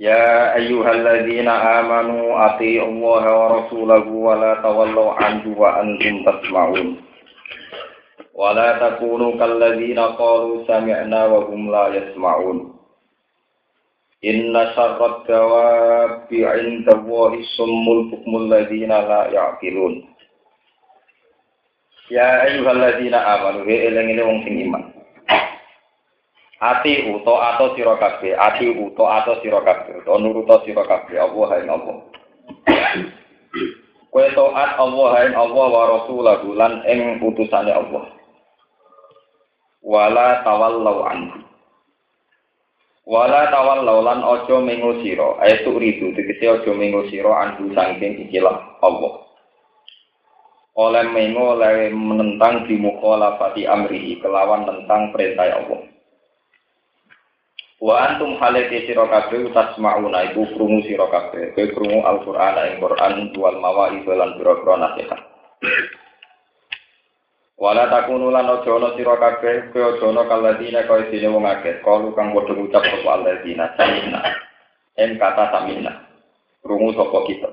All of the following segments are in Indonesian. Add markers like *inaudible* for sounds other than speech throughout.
يا أيها الذين آمنوا أطيعوا الله ورسوله ولا تولوا عنه وأنتم تسمعون ولا تكونوا كالذين قالوا سمعنا وهم لا يسمعون إن شر الدواب عند الله الصم البكم الذين لا يعقلون يا أيها الذين آمنوا هي إلين wong sing iman Ati uto ato sira kabeh, ati uto ato sira kabeh, to nuruta sira kabeh Allah ing Allah. Kowe taat Allah ing Allah wa rasulahu lan ing utusane Allah. Wala tawallau anhu. Wala tawallau lan aja mengo sira, ayatu ridu tegese aja mengo sira anhu saking ikilah Allah. Oleh mengo oleh menentang di mukhalafati amrihi kelawan tentang perintah Allah. Wa antum halati sira kabeh tasmauna iku krungu sira kabeh, kowe krungu Al-Qur'an ing Qur'an wal mawaid lan pira-pira nasihat. Wala takunu lan aja ana sira kabeh, kowe aja ana kaladina kaya dene wong akeh, kalu kang padha ngucap sapa alladzina samina. En kata samina. Krungu sapa kita.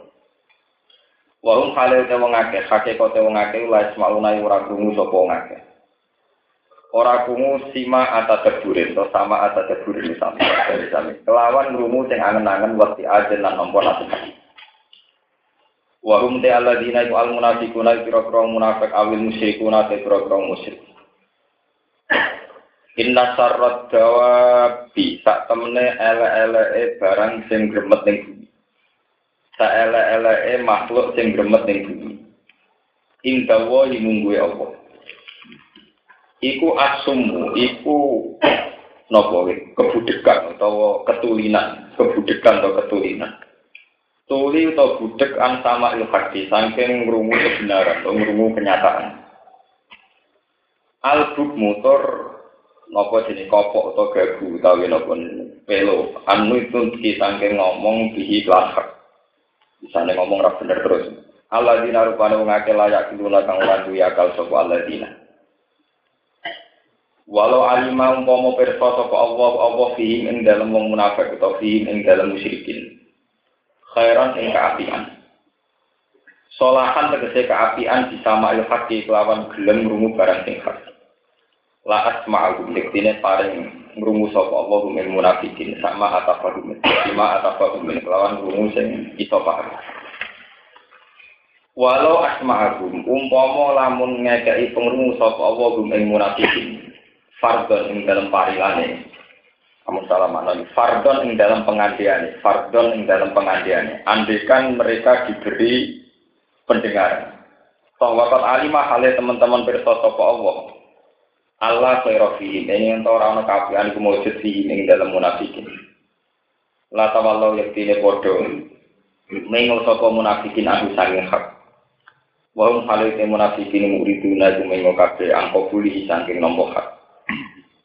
Wa hum halate wong akeh, hakikate wong akeh la ismauna ora krungu sapa wong akeh. Ora kungu sima ata teburin atau sama ata teburin misalnya dari sami kelawan rumu sing angen-angen waktu aja lan nompo nasi wa hum te alladzina iku al munafiquna kira-kira munafik awil musyrikuna te kira-kira musyrik Inna sarrat dawabi sak temene ele-ele barang sing gremet ning bumi. Sak ele-ele makhluk sing gremet ning bumi. Ing dawa mungguwe apa? Iku asumu iku nopo kebudekan atau ketulinan. Kebudekan atau ketulinan. Tuli atau budek an sama ilhaqi saking ngrungu kebenaran atau ngrungu kenyataan. Albuk motor nopo jenis kopok atau gagu utawi nopo pelo. Anu itu kita ngomong bihi lahak misalnya ngomong rap bener terus. Allah dina rupanya mengakai layak kiluna kang landu akal sopo Allah dina Walau alima umpama pirsa sapa Allah Allah fihim ing dalem wong munafik utawa fihim ing dalem musyrikin. Khairan ing kaapian. Solahan tegese kaapian disama il haqi kelawan gelem ngrungu barang sing hak. La asma'u diktine paring ngrungu sapa Allah min munafikin sama atafahum sama atafahum kelawan ngrungu sing iso paham. Walau asma'ahum umpama lamun ngekeki pengrungu sapa Allah ing munafikin fardon ing dalam parilane. Kamu salah makna fardon ing dalam pengandian fardon ing dalam pengandian andikan mereka diberi pendengaran Wakat alimah halnya teman-teman bersosok Allah. Allah khairofi ini yang tahu orang kafian kemujud fi ing dalam munafikin. La tawallau yaktine podo Mengo sapa munafikin aku sange hak. Wa hum halite munafikin muriduna mengo kabeh angko hak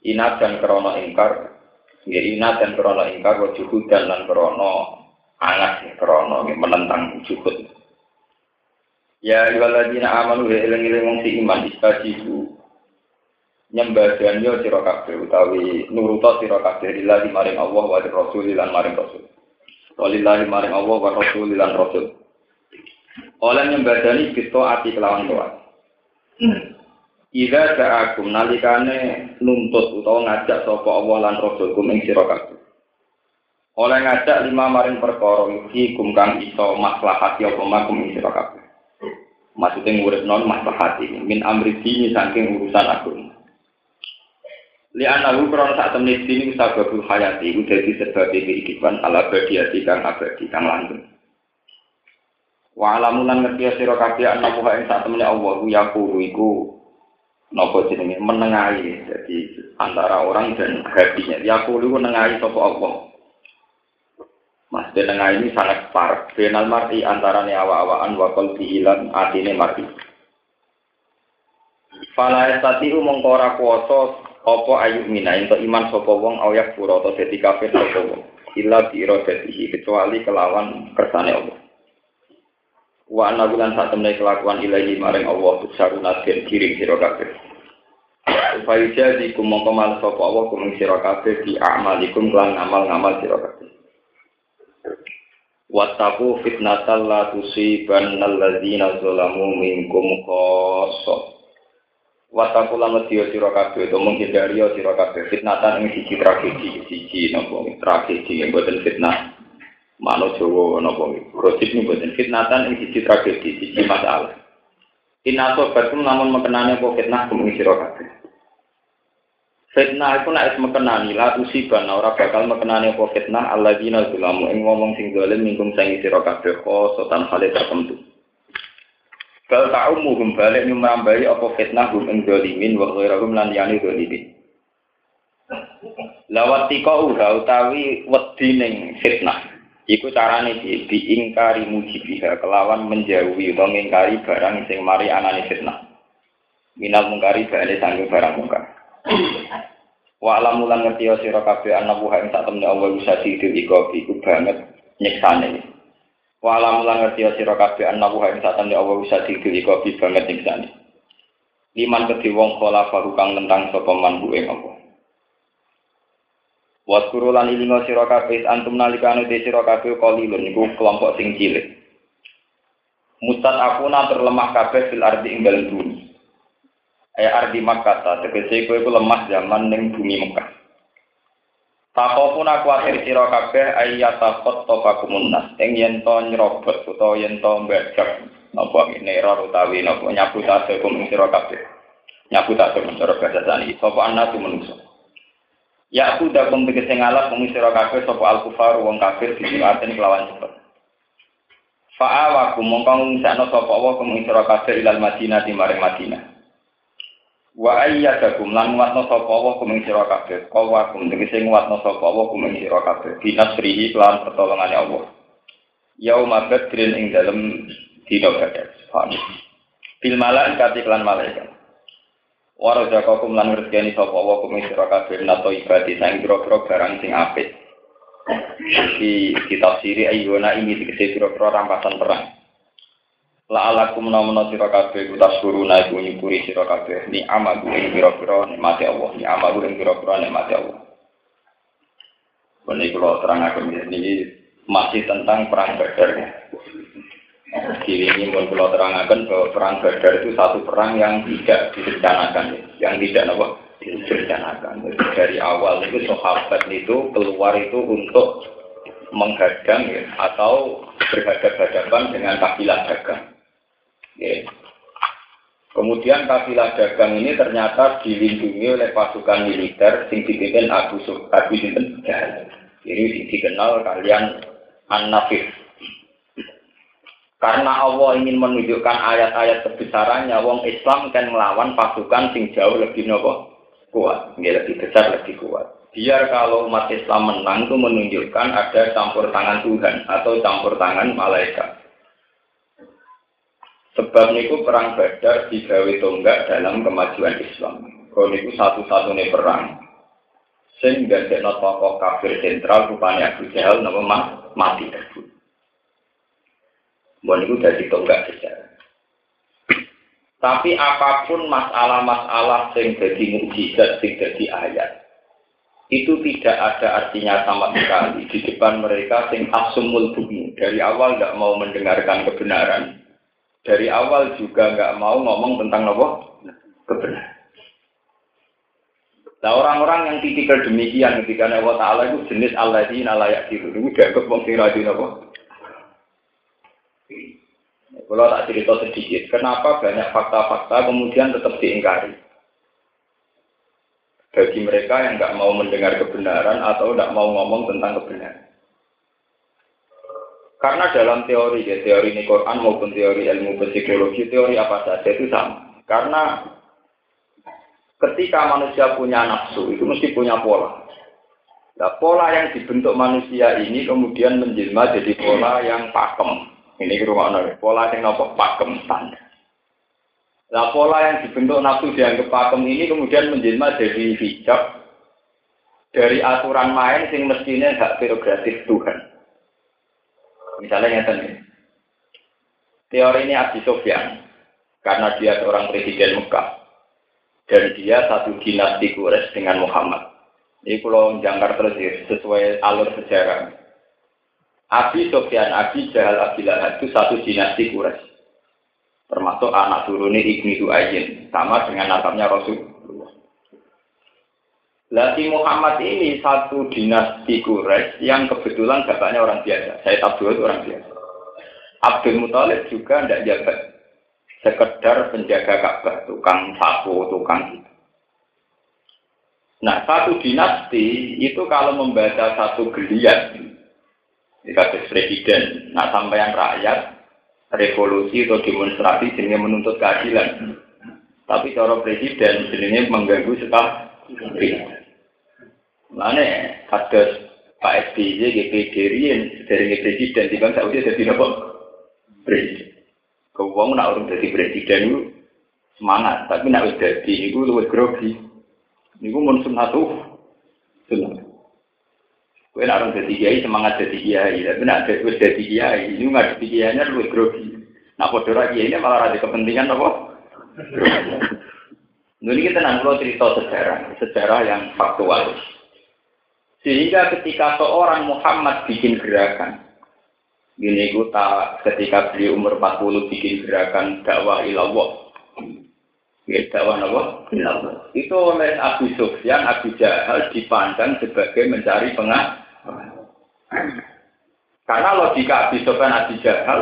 inat dan krono ingkar. Ya inat dan krono ingkar wa dan lan krono angat krono menentang juhud. Ya ayyuhalladzina amanu ya eling-eling wong si iman istajibu. Nyembah dan yo sira kabeh utawi nuruta sira kabeh lillahi maring Allah wa rasul lan maring rasul. Walillahi maring Allah wa rasul lan rasul. Oleh nyembadani kita ati kelawan doa Ida ja'akum nalikane nuntut utawa ngajak sapa Allah lan Rasulkum ing sira kabeh. Oleh ngajak lima maring perkara iki kum kang iso maslahat ya apa makum ing sira kabeh. Maksudnya ngurip non maslahat ini min amri dini saking urusan aku. Li anahu krono sak temne dini sababul hayati iku dadi sebab kehidupan ala badiyati kang abadi kang langgeng. Wa alamunan ngerti sira kabeh ana ing sak temne Allah ya iku nopo jenenge menengahi jadi antara orang dan hatinya ya kulo menengahi sapa Allah Masjid tengah ini sangat par. Benal mar'i antara awa-awaan wakal dihilan atine mar'i. Fala estati umong kora kuoso opo ayuk mina into iman sopo wong ayak pura atau dadi kafir sopo wong. Kecuali kelawan kersane Allah. Wa anna bulan saat temen kelakuan ilahi maring Allah sarunat den kiring sira kabeh. Upaya jadi kumongko mal sapa Allah kumeng sira kabeh di amalikum kelan ngamal-ngamal sira kabeh. Wattaku fitnatal la tusibannal ladzina zalamu minkum khassah. Wattaku lan wedi sira kabeh to menghindari sira kabeh fitnatan ing siji tragedi siji napa tragedi yang boten fitnah. Mano Jawa napa gosip ning boten fitnatan ing siji tragedi siji masalah. Inaso batum namun mengenane apa fitnah kumeng sira kabeh. Fitnah itu nak mekenani lah usiban ora bakal mekenani apa fitnah alladzina zulamu ing ngomong sing dolim mingkum sangi sira kabeh khosotan hale tertentu. Bal ta'umuhum balik nyumrambai apa fitnah hum ing dolimin wa ghairahum lan yani dolimin. Lawat tika utawi wedi ning fitnah. Iku carane di diingkari mujibiha kelawan menjauhi utawa ngingkari barang sing mari anane fitnah. Minal mungkari balik sanggup barang mungkar. Wa alam mulan ngerti sira kabeh ana wuha ing sak temne Allah didil iku iku banget nyiksane. Wa alam mulan ngerti sira kabeh ana wuha ing sak temne Allah didil iku banget nyiksane. Liman kedhi wong kala kang nentang sapa man ing Allah. Waskuru lan ilingo sira kabeh antum nalikane te sira kabeh qalilun iku kelompok sing cilik. Mustad akuna terlemah kabeh fil ardi ing dalem bumi. Ayah ardi Makkah ta tegese kowe iku lemah zaman ning bumi Mekah. Tako pun aku akhir sira kabeh ayata khotofakumun nas ing yen to nyrobot utawa yen to mbajak napa minera utawi napa nyabut ate kum sira kabeh. Nyabut ate mencara bahasa sapa anak menungso. Ya aku dak kum tegese sira kabeh sapa al kufar wong kafir dijiwaten kelawan cepet. Fa'awakum mongkong sapa wa kum sira kabeh ilal Madinah di maring Madinah. Wa ayyadakum lan nguatno sapa wa kuming sira kabeh. Kawa kum tegese nguatno sapa wa kuming sira kabeh. Binasrihi lan pertolongane Allah. Yauma badrin ing dalem dina badar. Paham. Bil malaikati lan malaikat. Wa razaqakum lan rezekani sapa wa kuming sira nato ibadi sang pira-pira barang sing apik. Di kitab siri ayyuna ini dikese pira-pira rampasan perang. La alakum namono sira kabeh utas suruna iku nyukuri sira kabeh ni amagu ing pira-pira nikmate Allah ni amagu ing pira-pira nikmate Allah. Ini kalau terangkan ini masih tentang perang Badar. Jadi ini pun kalau terangkan bahwa perang Badar itu satu perang yang tidak direncanakan, yang tidak apa direncanakan. Dari awal itu sahabat itu keluar itu untuk menghadang ya, atau berhadapan dengan kafilah dagang. Ya. Kemudian kafilah dagang ini ternyata dilindungi oleh pasukan militer sing dipimpin Abu Sinten Ini dikenal kalian An-Nafir. Karena Allah ingin menunjukkan ayat-ayat kebesarannya, wong Islam kan melawan pasukan sing jauh lebih nopo kuat, nggak lebih besar, lebih kuat. Biar kalau umat Islam menang itu menunjukkan ada campur tangan Tuhan atau campur tangan malaikat. Sebab niku perang Badar digawe tonggak dalam kemajuan Islam. Kalau niku satu-satunya perang sehingga tidak tokoh kafir sentral rupanya Abu Jahal mati tersebut. Mohon itu dari tonggak sejarah. Tapi apa pun masalah-masalah yang jadi mukjizat, yang jadi ayat, itu tidak ada artinya sama sekali di depan mereka sing asumul bumi dari awal tidak mau mendengarkan kebenaran dari awal juga nggak mau ngomong tentang apa kebenaran. Nah orang-orang yang tipikal demikian ketika Allah Taala itu jenis Allah di nalayak itu dianggap wong sing rajin apa? Kalau tak cerita sedikit, kenapa banyak fakta-fakta kemudian tetap diingkari? Bagi mereka yang nggak mau mendengar kebenaran atau nggak mau ngomong tentang kebenaran. Karena dalam teori, ya, teori ini Quran maupun teori ilmu psikologi, teori apa saja itu sama. Karena ketika manusia punya nafsu, itu mesti punya pola. Nah, pola yang dibentuk manusia ini kemudian menjelma jadi pola yang pakem. Ini rumah pola yang nopo pakem standar. Nah, pola yang dibentuk nafsu dianggap pakem ini kemudian menjelma jadi hijab dari aturan main sing mestinya hak prerogatif Tuhan. Misalnya yang. Teori ini Abi Sofyan karena dia seorang presiden Mekah dan dia satu dinasti Quraisy dengan Muhammad. Ini kalau jangkar terus ya, sesuai alur sejarah. Abi Sofyan, Abi Jahal, Abi Lahab itu satu dinasti Quraisy. Termasuk anak turunnya Ibnu Du'ayyin. Sama dengan nasabnya Rasulullah. Lati Muhammad ini satu dinasti Quraisy yang kebetulan bapaknya orang biasa. Saya Abdul itu orang biasa. Abdul Muthalib juga tidak jabat. Sekedar penjaga Ka'bah, tukang sapu, tukang gitu. Nah, satu dinasti itu kalau membaca satu geliat, dikasih presiden, nah sampai yang rakyat, revolusi atau demonstrasi jenisnya menuntut keadilan. Tapi cara presiden jenisnya mengganggu sekali. Mana ada Pak SBY, GPD, dari presiden, di bangsa Saudi jadi apa? Presiden. Kau nak urung jadi presiden itu semangat, tapi nak jadi itu lebih grogi. Niku mun sunnatu sunnah. Nek orang dadi kiai semangat dadi kiai, tapi nek wis dadi kiai, ini nggak dadi kiainya luwih grogi. Nah padha ra kiai malah ada kepentingan apa? Ini kita nanti cerita sejarah, sejarah yang faktual. Sehingga ketika seorang Muhammad bikin gerakan, ini tak ketika beliau umur 40 bikin gerakan dakwah ilallah, Ya, dakwah apa? Itu oleh Abu Sufyan, Abu Jahal dipandang sebagai mencari pengah. Karena logika Abu Sufyan, Abu Jahal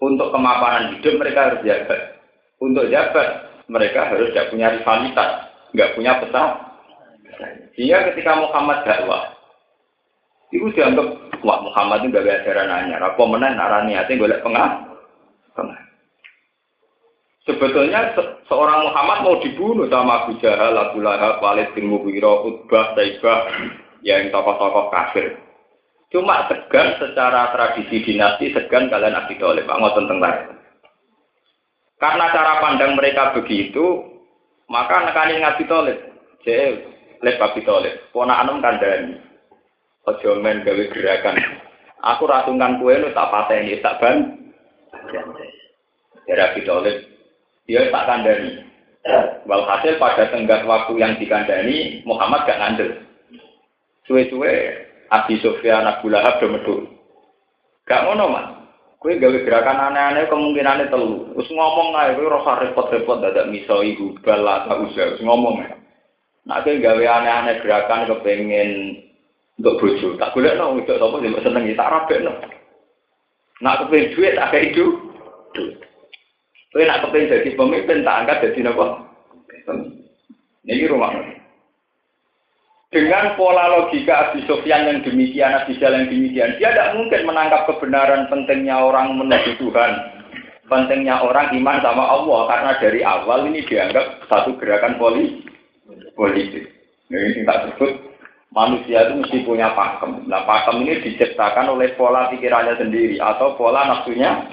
untuk kemapanan hidup mereka harus jabat. Untuk jabat mereka harus tidak punya rivalitas, nggak punya peta. Sehingga ketika Muhammad dakwah, itu dianggap wah Muhammad itu gak ada ajaran anyar. Apa menang narani hati boleh? Pengah. Sebetulnya se seorang Muhammad mau dibunuh sama Abu Jahal, Abu Lahab, Walid bin Mughirah, Utbah, Taibah, yang tokoh-tokoh kafir. Cuma segan secara tradisi dinasti, segan kalian Abi Thalib, ngoten tentang Karena cara pandang mereka begitu, maka nekani Abi Thalib. Jadi, lep Abi Thalib, anem kandani. Ojo men gawe gerakan. Aku ratungan kue lu tak pateni, tak ban. Jadi Abi Thalib dia tak kandani. Walhasil pada tenggat waktu yang dikandani, Muhammad gak ngandel. Suwe-suwe, Abi Sofyan, Abu Lahab, Domedul. Gak ngono, mas. Kue gawe gerakan aneh-aneh kemungkinannya telu. Terus ngomong aja, kue rasa repot-repot dadak miso ibu bala tak usah. Terus ngomong ya. Nah, kue gawe aneh-aneh gerakan kepengen untuk bojo. Tak boleh no, itu apa sih seneng tak rabe no. Nak kepengen duit tak kayak itu. Kowe nak kepengen jadi pemimpin tak angkat jadi apa? Ini rumah. Dengan pola logika Abi Sofyan yang demikian, Abi yang demikian, dia tidak mungkin menangkap kebenaran pentingnya orang menuju Tuhan, pentingnya orang iman sama Allah, karena dari awal ini dianggap satu gerakan politik. politik. Ini tak sebut manusia itu mesti punya pakem. Nah pakem ini diciptakan oleh pola pikirannya sendiri atau pola nafsunya.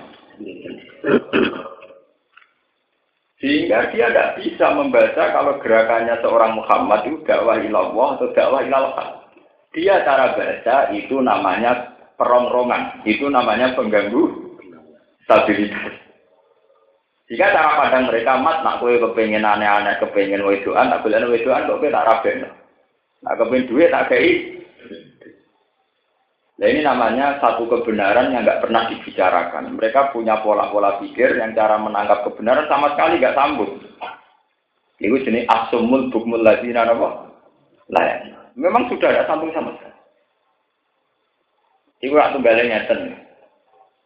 Sehingga dia tidak bisa membaca kalau gerakannya seorang Muhammad itu dakwah ilallah atau dakwah ilallah. Dia cara baca itu namanya perongrongan, itu namanya pengganggu stabilitas. Jika cara pandang mereka mat, nak kue kepengen aneh-aneh, kepengen wedoan, tak boleh wedoan, kok kue tak rabe. Nak kepengen duit, tak kei. Nah ini namanya satu kebenaran yang nggak pernah dibicarakan. Mereka punya pola-pola pikir yang cara menangkap kebenaran sama sekali nggak sambung. Itu jenis asumul bukmul ladina apa? Layan. Memang sudah ada sambung sama sekali. Iku aku balik nyata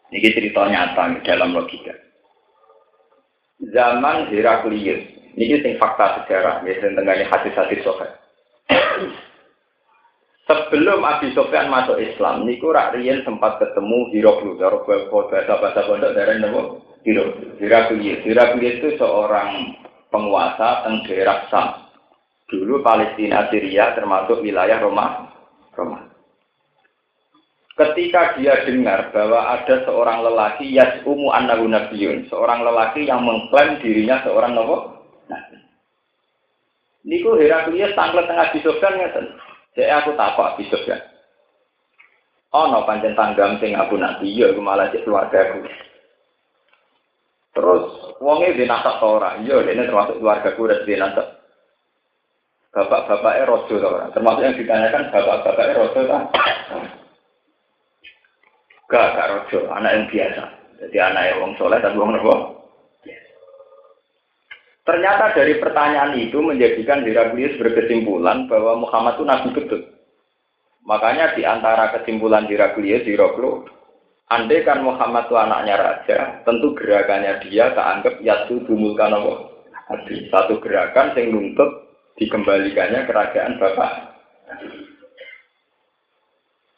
Ini cerita nyata dalam logika. Zaman Heraklius, ini sing fakta sejarah, ya tentang hadis-hadis sohail. Sebelum Abi Sofyan masuk Islam, niku Rian sempat ketemu Hiroklu, cara bahasa bahasa pondok dari nama Hiroklu. Hiraklius itu seorang penguasa teng Sam. Dulu Palestina Syria termasuk wilayah Roma. romantis. Ketika dia dengar bahwa ada seorang lelaki yas'umu annahu nabiyun, seorang lelaki yang mengklaim dirinya seorang nabi. Niku Heraklius tanglet tengah Abi Sofyan ngeten. Saya aku takut Abi Sofyan. Oh, no pancen tanggam sing aku nabi, ya aku malah cek keluarga aku. Terus, wongnya di nasab ora, iya, ini termasuk keluarga aku udah di nasab. Bapak-bapaknya rojo termasuk yang ditanyakan bapak-bapaknya rojo tak? Gak, gak rojo, anak yang biasa. Jadi anak yang wong soleh dan wong nopo. Ternyata dari pertanyaan itu menjadikan Heraklius berkesimpulan bahwa Muhammad itu nabi betul. Makanya di antara kesimpulan Heraklius, Heraklo, andai kan Muhammad itu anaknya raja, tentu gerakannya dia keanggap yaitu dumulkan Allah. Satu gerakan yang nuntut dikembalikannya kerajaan Bapak.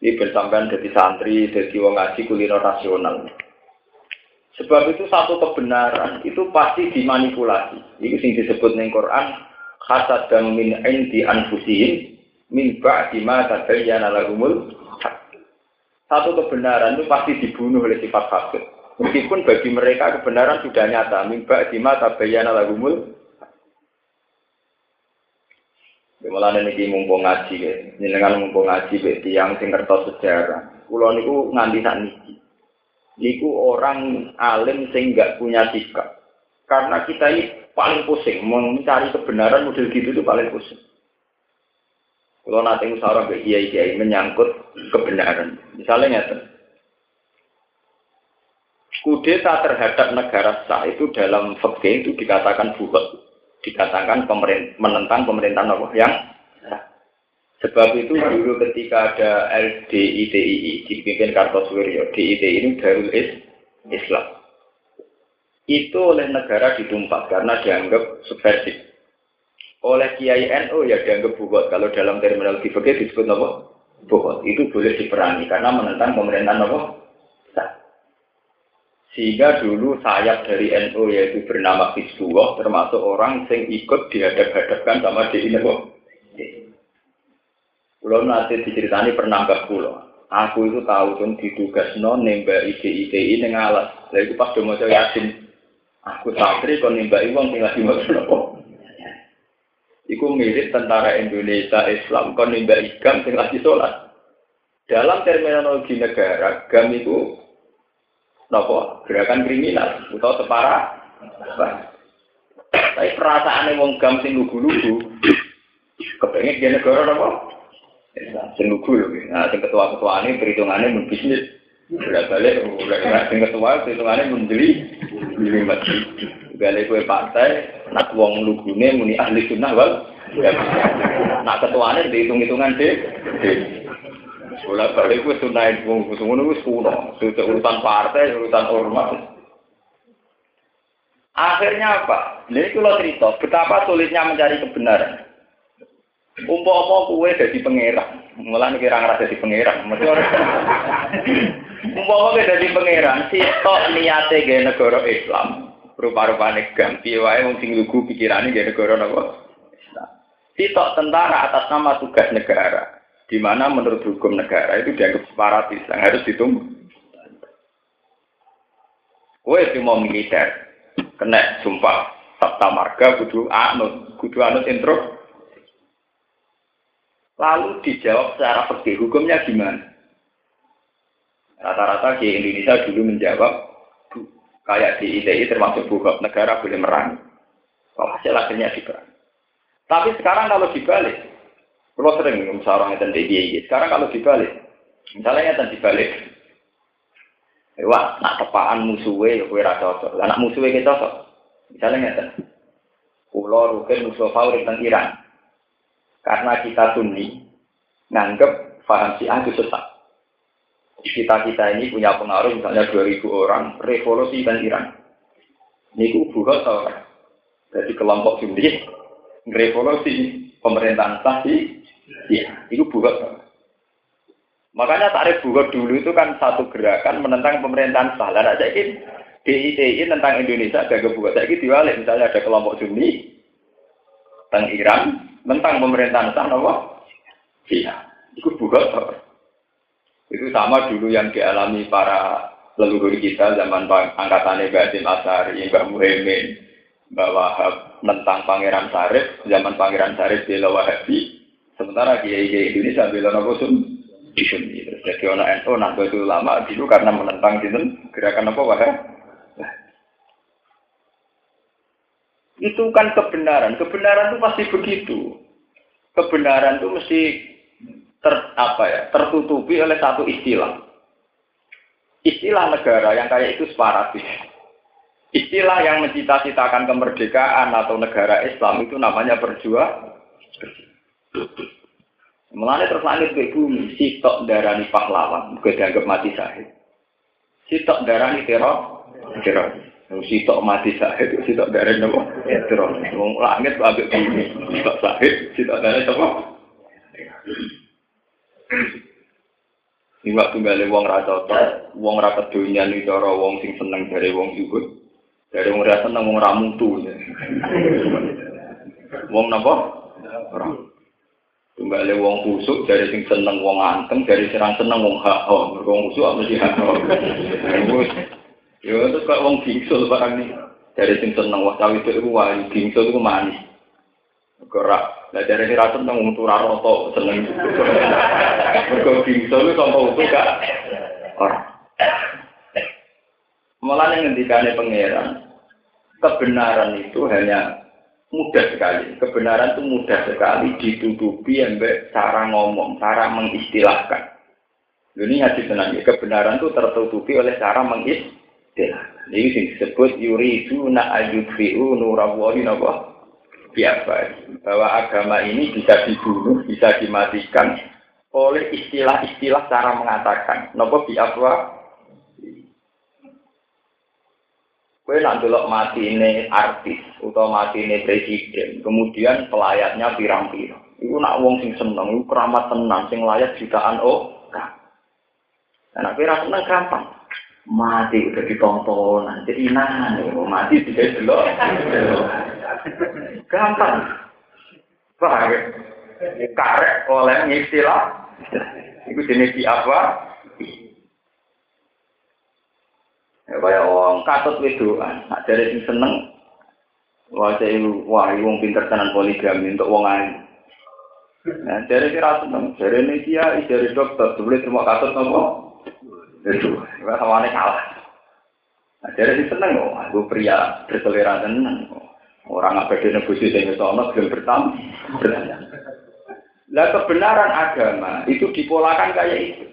Ini bersamaan dari santri, dari wong ngaji kuliner rasional. Sebab itu satu kebenaran itu pasti dimanipulasi. Itu sing disebut ning Quran hasad dan min indi anfusihim min ba'di ma tabayyana lahumul satu kebenaran itu pasti dibunuh oleh sifat hasad. Meskipun bagi mereka kebenaran sudah nyata, min ba'di ma tabayyana lahumul Mulane niki mumpung ngaji ya. Jenengan mumpung ngaji be tiyang sing ngertos sejarah. Kula niku nganti sakniki. Niku orang alim sing enggak punya sikap. Karena kita ini paling pusing mencari kebenaran model gitu itu paling pusing. Kalau nanti musyawarah ke kiai kiai menyangkut kebenaran, misalnya nyata, kudeta terhadap negara sah itu dalam fakta itu dikatakan buat dikatakan pemerintah, menentang pemerintahan Allah yang Sebab itu dulu ketika ada LDITII dipimpin Kartosuwiryo, DITI ini Darul Is, Islam. Itu oleh negara ditumpas karena dianggap subversif. Oleh Kiai NU ya dianggap bukot. Kalau dalam terminologi fikih disebut apa? Bukot. Itu boleh diperangi karena menentang pemerintahan apa? Sehingga dulu sayap dari NU yaitu bernama Hizbullah termasuk orang yang ikut dihadap-hadapkan sama di ini Kulo nanti diceritani pernah ke kulo. Aku itu tahu ditugas non nembak ide ide ini ngalas. Lalu itu pas mau yasin. Aku santri kon nembak uang tinggal di nopo. Iku mirip tentara Indonesia Islam kon nembak ikan tinggal di sholat. Dalam terminologi negara, gam itu nopo gerakan kriminal atau separa tapi perasaan wong gam sing lugu-lugu kepengen dia negara nopo lugu lho nah sing ketua-ketua ini perhitungannya mun bisnis bolak balik bolak sing ketua perhitungannya mun beli masjid balik kue partai nak wong lugune muni ahli sunnah wal nak ketuanya dihitung-hitungan deh Bola balik gue sunai wong ngono wis kuno. Urusan partai, urusan ormas. Akhirnya apa? Ini kalau cerita betapa sulitnya mencari kebenaran. Umpama kue jadi pangeran, mulai kira ngerasa jadi pangeran. Umpama kue jadi pangeran, si tok niate gaya negara Islam, rupa-rupanya ganti wae wong sing lugu pikirane gaya negara napa? Si tok tentara atas nama tugas negara di mana menurut hukum negara itu dianggap separatis yang harus ditunggu. Kue itu mau militer, kena sumpah sabta marga kudu anut, kudu anut intro. Lalu dijawab secara fikih hukumnya gimana? Rata-rata di Indonesia dulu menjawab kayak di ITI termasuk buka negara boleh merangi. Kalau hasil akhirnya diperang. Tapi sekarang kalau dibalik, kalau sering musyawarah ngeten DIY. Sekarang kalau dibalik, misalnya ngeten dibalik. Wah, nak tepaan musuhnya ya kue rasa cocok. Lah nak musuhnya kita cocok. Misalnya ngeten. Pulau Rukin musuh favorit tentang Iran. Karena kita sunni, nganggep paham si itu sesat. Kita kita ini punya pengaruh misalnya 2000 orang revolusi dan Iran. Ini buat tau Jadi kelompok sunni revolusi pemerintahan sah Iya, itu buat. Makanya tarif buat dulu itu kan satu gerakan menentang pemerintahan sah. Dan saya ini DITI tentang Indonesia agak buat. Saya diwalik. Misalnya ada kelompok Sunni tentang Iran tentang pemerintahan sah, nopo? Iya. Itu bukan Itu sama dulu yang dialami para leluhur kita zaman angkatannya Mbak Asim Asari, Mbak Muhaimin, Mbak Wahab tentang Pangeran Sarif, zaman Pangeran Sarif di Wahabi, sementara Kiai Kiai Indonesia bela Nabi Sun di. Jadi orang NU nanti itu lama dulu karena menentang itu gerakan apa Wahab? Itu kan kebenaran. Kebenaran itu pasti begitu. Kebenaran itu mesti ter, apa ya, tertutupi oleh satu istilah. Istilah negara yang kayak itu separatis. Istilah yang mencita-citakan kemerdekaan atau negara Islam itu namanya berjuang. Mulanya terus langit ke bumi, sitok darani pahlawan, bukan dianggap mati sahid. Sitok darani teror, teror. Sitok mati sahid, sitok darani apa? Teror. Wong langit agak bumi, sitok sahid, sitok apa? Ini waktu balik wong rasa cocok, wong rasa dunia nih cara wong sing seneng dari wong juga, dari wong rasa seneng wong ramu tuh. Wong napa? Ram. Kembali wong kusuk dari sing seneng wong anteng, dari serang seneng wong hak ho. Wong kusuk sih hak Ya kok wong bingsul barang nih. Dari sing seneng wong cawi itu wah bingsul itu manis. Gerak Lah dari ini rasa tentang untuk raroto seneng. *laughs* Mergo bingsa itu sama untuk gak orang. Malah yang ngendikane pangeran, kebenaran itu hanya mudah sekali. Kebenaran itu mudah sekali ditutupi sampai cara ngomong, cara mengistilahkan. Ini hadis tenang kebenaran itu tertutupi oleh cara mengistilahkan. Ini disebut yuridu na ayudfi'u nurawahi nabah biasa bahwa agama ini bisa dibunuh, bisa dimatikan oleh istilah-istilah cara mengatakan. Nopo biasa Kue nak mati ini artis atau mati ini presiden, kemudian pelayatnya pirang-pirang. Itu nak wong sing seneng, itu keramat tenang, sing layak jutaan oh. Nah, kira seneng gampang mati udah ditonton jadi nah mati tidak dulu gampang. Pak, karek oleh istilah. Itu jenis di apa? Ya kaya orang katut wedoan. Nak dari sing seneng wah saya wah wong pinter tenan poligami untuk wong lain. Nah, dari kira seneng, dari ini dia, dari dokter, boleh terima katut nopo, itu, sama kalah. Nah, jadi seneng kok, aku pria berselera tenang. Orang apa di negosiasi dengan sono belum bertam. Lah kebenaran agama itu dipolakan kayak itu.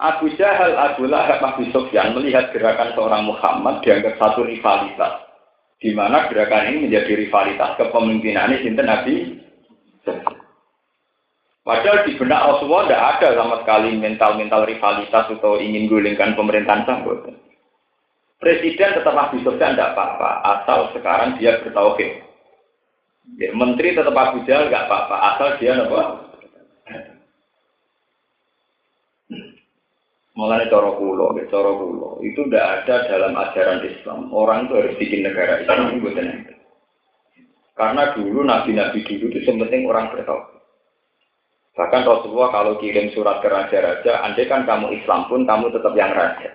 Abu Jahal, Abu Lahab, Abu Sufyan melihat gerakan seorang Muhammad dianggap satu rivalitas. Di mana gerakan ini menjadi rivalitas kepemimpinan Sinten Nabi Padahal di benak Rasulullah tidak ada sama sekali mental-mental rivalitas atau ingin gulingkan pemerintahan sambut. Presiden tetap Abu Sufyan tidak apa-apa, asal sekarang dia bertauhid. Ya, menteri tetap Abu Jahal nggak apa-apa, asal dia apa? Mulai coro kulo, coro kulo, itu tidak ada dalam ajaran Islam. Orang itu harus bikin negara Islam itu Karena dulu nabi-nabi dulu itu penting orang bertauhid. Bahkan Rasulullah kalau kirim surat ke raja-raja, andai kan kamu Islam pun kamu tetap yang raja.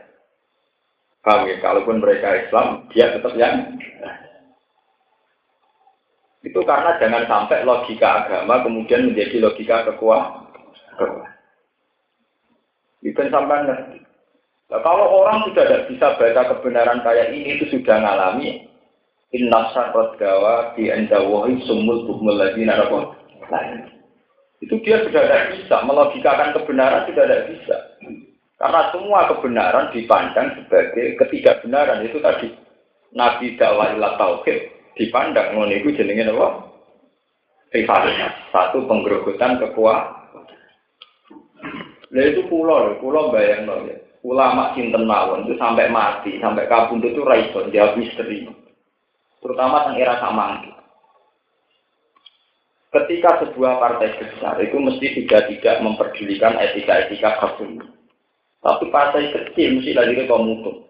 Paham ya? Kalaupun mereka Islam, dia tetap yang itu karena jangan sampai logika agama kemudian menjadi logika kekuatan. Itu sampai ngerti. Nah, kalau orang sudah tidak bisa baca kebenaran kayak ini, itu sudah ngalami inna syarrat gawa di endawahi sumul bukmul ladina lain. Itu dia sudah tidak bisa, melogikakan kebenaran sudah tidak bisa. Karena semua kebenaran dipandang sebagai ketidakbenaran itu tadi. Nabi dakwah ilah tauhid dipandang ngono itu jenenge apa? Satu penggerogotan kekuatan. Nah itu pulau, pulau bayang loh ya. Ulama cinten mawon itu sampai mati, sampai kabun itu raison, dia misteri. Terutama tentang era samangki. Ketika sebuah partai besar itu mesti sudah tidak memperdulikan etika-etika kabun. Tapi partai kecil mesti lagi ke komutum.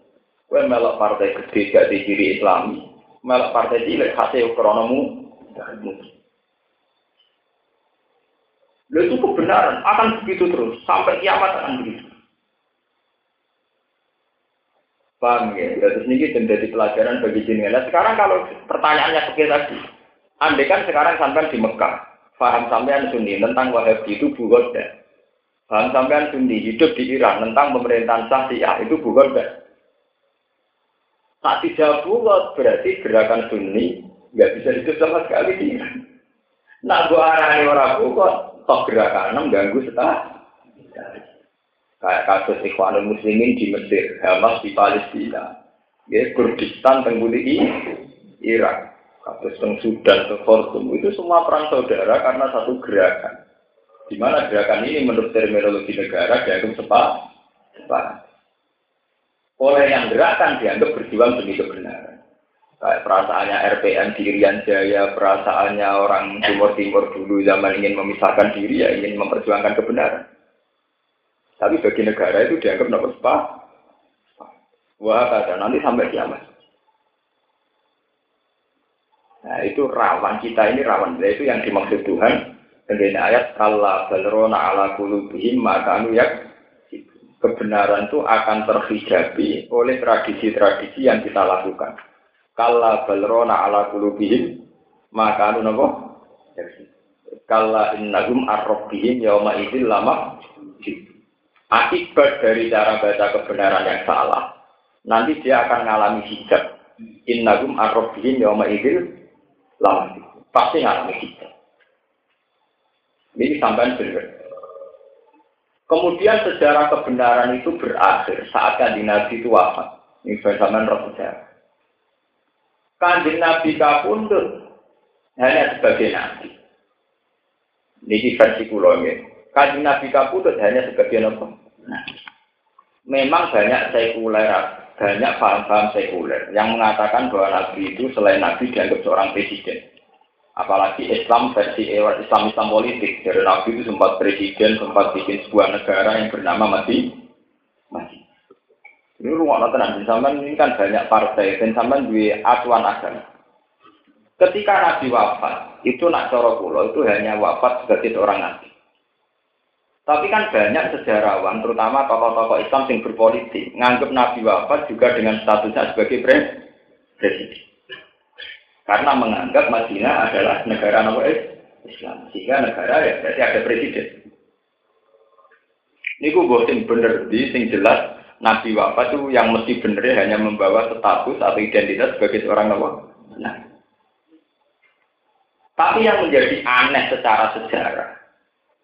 Kue melok partai gede gak di kiri Islami, melok partai cilik hasil kronomu. Lalu itu kebenaran akan begitu terus sampai kiamat akan begitu. Paham ya? Terus ini menjadi pelajaran bagi jenengan. Nah, sekarang kalau pertanyaannya seperti tadi, andai kan sekarang sampai di Mekah, paham sampean Sunni tentang Wahabi itu bugoda. Paham sampean Sunni hidup di Iran tentang pemerintahan Syiah itu bugoda. Tak tidak bugot berarti gerakan Sunni nggak bisa hidup sama sekali di Iran. Nah, gua arahnya orang bugot, toh gerakan ganggu setelah Kayak kasus Ikhwanul Muslimin di Mesir, Hamas di Palestina, ya, Kurdistan, Tengguli Irak, kasus teng Sudan, teng Khartoum, itu semua perang saudara karena satu gerakan. Di mana gerakan ini menurut terminologi negara dianggap sepak, sepak. Oleh yang gerakan dianggap berjuang demi kebenaran. Kayak perasaannya RPN di Irian Jaya, perasaannya orang Timur Timur dulu zaman ingin memisahkan diri ya ingin memperjuangkan kebenaran. Tapi bagi negara itu dianggap nomor sepah. Wah, kata nanti sampai kiamat. Nah itu rawan kita ini rawan. Nah, itu yang dimaksud Tuhan. Dengan ayat Allah balrona ala kulubihim maka anu ya kebenaran itu akan terhijabi oleh tradisi-tradisi yang kita lakukan. Kalla balrona ala kulubihim maka anu nopo Kalla innahum arrobihim yauma idil lama akibat dari cara baca kebenaran yang salah, nanti dia akan mengalami hijab. Innagum arrobihim yawma lama. Pasti mengalami hijab. Ini sampai benar. Kemudian sejarah kebenaran itu berakhir saat kanjeng Nabi itu wafat. Ini zaman roh sejarah. Kanjeng Nabi kapundut hanya sebagai Nabi. Ini versi kulo Kaji Nabi Kaputut hanya sebagian apa? Nah, memang banyak sekuler, banyak paham-paham sekuler yang mengatakan bahwa Nabi itu selain Nabi dianggap seorang presiden. Apalagi Islam versi Islam Islam politik. Jadi Nabi itu sempat presiden, sempat bikin sebuah negara yang bernama Mati. Mati. Ini rumah nonton sampai ini kan banyak partai dan sampai dua acuan agama. Ketika Nabi wafat, itu nak coro pulau itu hanya wafat sebagai seorang nabi. Tapi kan banyak sejarawan, terutama tokoh-tokoh Islam yang berpolitik, nganggap Nabi wafat juga dengan statusnya sebagai presiden. Karena menganggap Madinah adalah negara nama Islam. Sehingga negara ya berarti ada presiden. Ini gue bosin bener di sing jelas Nabi wafat itu yang mesti bener hanya membawa status atau identitas sebagai seorang. Nah. Tapi yang menjadi aneh secara sejarah,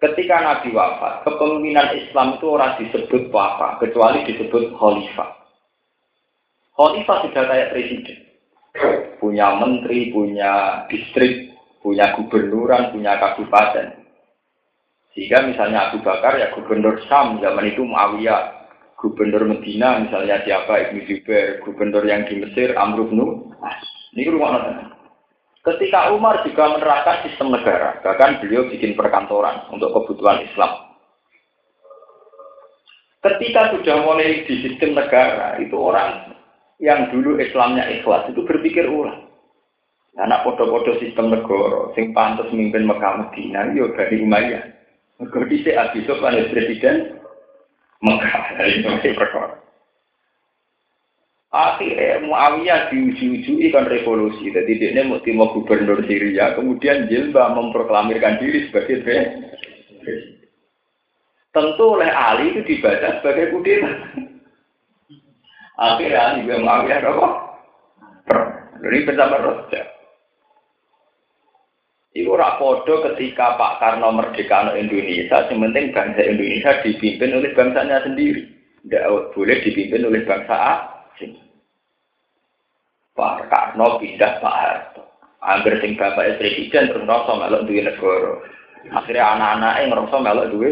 Ketika Nabi wafat, kepemimpinan Islam itu orang disebut apa, kecuali disebut khalifah. Khalifah sudah kayak presiden. Punya menteri, punya distrik, punya gubernuran, punya kabupaten. Sehingga misalnya Abu Bakar ya gubernur Sam zaman itu Muawiyah. Gubernur Medina misalnya siapa Ibnu Zubair, gubernur yang di Mesir Amr bin Ini rumah nonton. Ketika Umar juga menerapkan sistem negara, bahkan beliau bikin perkantoran untuk kebutuhan Islam. Ketika sudah mulai di sistem negara, itu orang yang dulu Islamnya ikhlas itu berpikir ulang. Anak podo-podo sistem negara, sing pantas memimpin Mekah Medina, yo ya dari Umayyah. Mergo dhisik Abi Sufyan presiden Mekah, *laughs* itu perkara. Akhirnya Muawiyah diuji-uji kan revolusi. Jadi dia mau timur gubernur Syria, kemudian Jilbab memproklamirkan diri sebagai presiden. Tentu oleh Ali itu dibaca sebagai kudeta. Akhirnya Ali juga Muawiyah apa? Ini bersama Raja. Iku rapodo ketika Pak Karno merdeka Indonesia, yang penting bangsa Indonesia dipimpin oleh bangsanya sendiri. Tidak boleh dipimpin oleh bangsa asing. Pak Karno pindah Pak Harto. Angger sing bapak presiden terus ngerasa melok duwe negara. Akhirnya anak-anaknya ngerasa melok duwe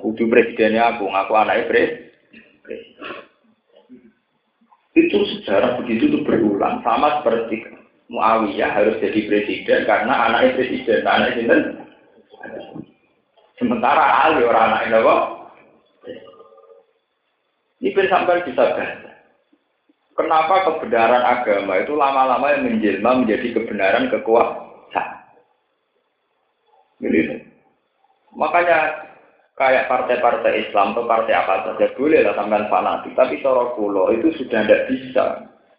kudu presidennya aku, ngaku anaknya presiden. Itu sejarah begitu itu berulang sama seperti Muawiyah harus jadi presiden karena anaknya presiden, anaknya presiden. Sementara Ali orang anaknya apa? Ini sampai bisa baca. Kenapa kebenaran agama itu lama-lama yang menjelma menjadi kebenaran kekuasaan? Jadi, Makanya kayak partai-partai Islam atau partai apa saja boleh lah sampai fanatik, tapi cara kulo itu sudah tidak bisa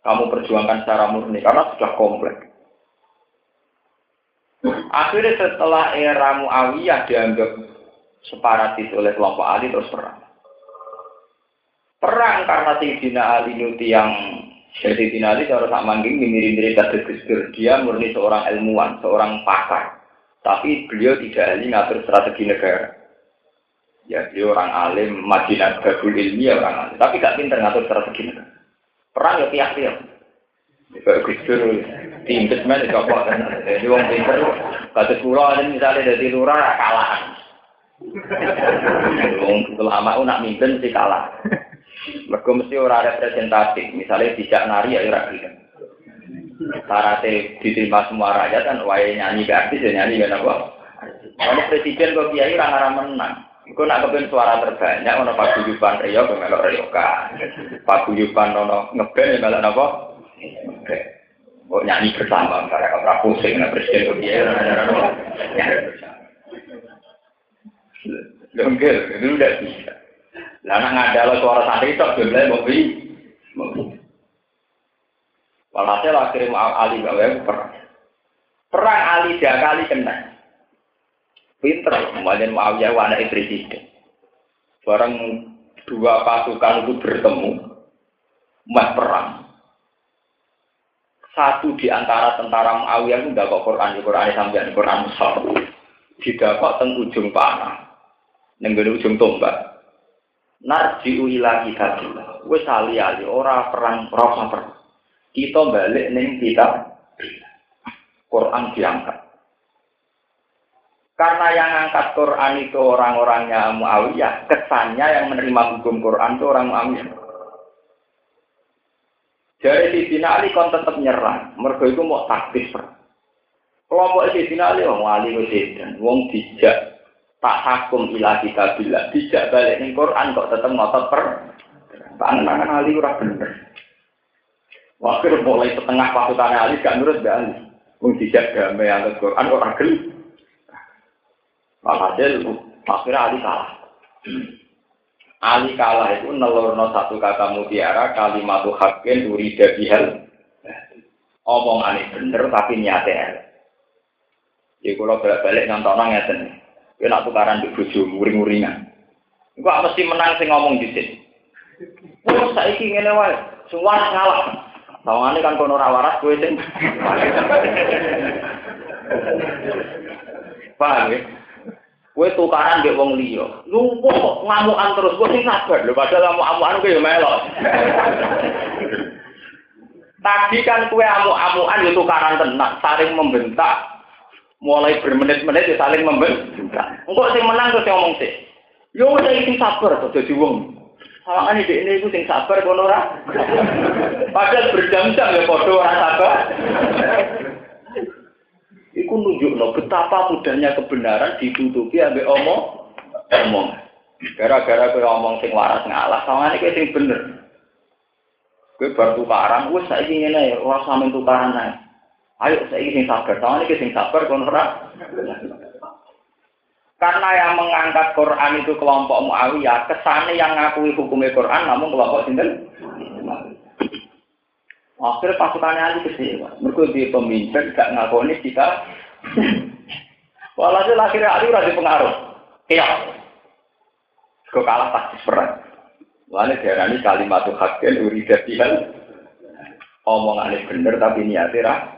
kamu perjuangkan secara murni karena sudah kompleks. Akhirnya setelah era Muawiyah dianggap separatis oleh kelompok Ali terus perang. Perang karena Sayyidina Ali Nuti yang Sayyidina Ali cara sak mangging mirip-mirip tadi. Dia murni seorang ilmuwan, seorang pakar. Tapi beliau tidak ahli ngatur strategi negara. Ya, beliau orang alim, Madinah Babul Ilmi ya orang alim. Tapi gak pinter ngatur strategi negara. Perang ya pihak-pihak. Gusdur, Investment itu apa? Jadi wong pinter, kata pulau ada misalnya dari lurah kalah. Wong lama nak mimpin sih kalah. Mereka mesti ora representatif. Misalnya tidak nari ya ora gelem. Syaratnya diterima semua rakyat kan wae nyanyi ke artis ya nyanyi kan apa? Kalau presiden kok kiai orang orang menang. Iku nak kepen suara terbanyak ono paguyuban Rio kemelok Rioka. Paguyuban ono ngeben melok napa? Ngeben. Oh nyanyi bersama, karena kau pusing, nah presiden kok dia nyanyi bersama. Lenggel, itu udah bisa. Lah nak ngadal suara santri itu jumlahnya mau beli. Walhasil akhirnya Ali gawe perang. Perang Ali dia kali kena. Pinter, kemudian Muawiyah anak presiden. Barang dua pasukan itu bertemu, mas perang satu di antara tentara Muawiyah itu tidak kok Quran, di Quran sampai di Quran besar. Didapat teng ujung panah, nenggel ujung tombak. Narjiu ila kitabillah. Wes ali ali ora perang rasa perang. Kita balik neng kita Quran diangkat. Karena yang angkat Quran itu orang-orangnya Muawiyah, kesannya yang menerima hukum Quran itu orang Muawiyah. Dari Sidina Ali kon tetap nyerang. Mergo itu mau taktis. Kelompok Sidina Ali wong Ali dan wong dijak tak hakum ilah kita bila dijak balik ning Quran kok tetap ngotot per. Tangan Ali ora bener. Waktu mulai setengah pasukan Ali gak nurut gak Ali. Wong dijak damai yang Quran ora gel. Walhasil akhirnya Ali kalah. Ali kalah itu nelurno satu kata mutiara kalimat hakin bihal omong bener tapi nyata ya kalau balik-balik nonton ngeten ya nak tukaran di bojo muring-muringan Iku mesti menang sing ngomong sini. Terus saiki ngene wae, semua ngalah. Tawangane kan kono ora waras kowe sing. Paham ya? Kue tukaran di wong liya. Lumpuh kok ngamukan terus kowe sing sabar lho padahal ngamuk-amukan kowe ya melok. Tadi kan kue amuk-amukan ya tukaran tenang, saling membentak. Mulai bermenit-menit ya saling membentak. Engkau sing menang terus ngomong sih. Yo wis iki sabar to dadi wong. Sawangane dhek ini iku sing sabar kono ora. *laughs* Padahal berjam-jam ya padha ora sabar. Iku nunjukno betapa mudahnya kebenaran ditutupi ambek omong omong. Gara-gara kowe omong sing waras ngalah, sawangane kowe sing bener. Kowe bar tukaran, wis saiki ngene ya, ora sampe tukaran ae. Ayo saiki sing sabar, sawangane kowe sing sabar kono ora. Karena yang mengangkat Quran itu kelompok Muawiyah, kesane yang ngakui hukumnya Quran namun kelompok sinten Akhirnya pasukannya Ali kecewa. Mereka dia pemimpin gak ngakoni kita. Walhasil akhirnya Ali udah pengaruh. Iya. Kau kalah pasti perang. Lalu diarani kalimat hakin uridat tihan. Omongannya bener tapi niatnya.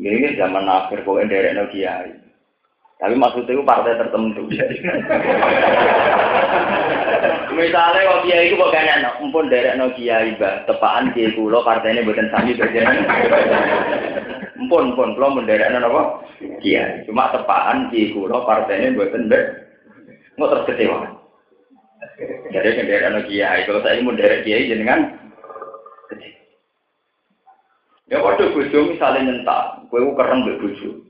Ini zaman akhir kau enderek no kiai. Tapi maksudnya itu partai tertentu. *laughs* Misalnya kalau kiai itu kok kayaknya derek no kiai bah tepaan kiai kulo partainya bukan sami berjalan. *laughs* Empun empun kulo menderek no apa kiai. Cuma tepaan kiai kulo partainya bukan ber. Nggak terus kecewa. Jadi kenderek no kiai. Kalau saya mau derek kiai jenengan kecil. Ya waktu bojo misalnya nyentak, gue keren gue bojo.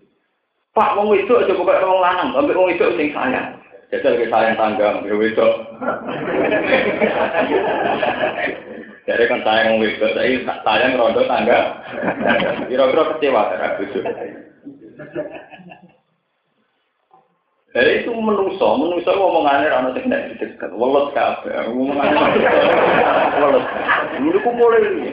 Pak wong itu aja buka wong lanang, ambek wong itu sing sayang. Jajal ke sayang tangga, ambek itu. Jadi kan sayang wong itu, saya sayang rondo tangga. Kira-kira kecewa terhadap itu. Jadi itu menungso, menungso ngomongannya orang sing nek didekat, welet kabeh, ngomongannya welet. Menurutku mulai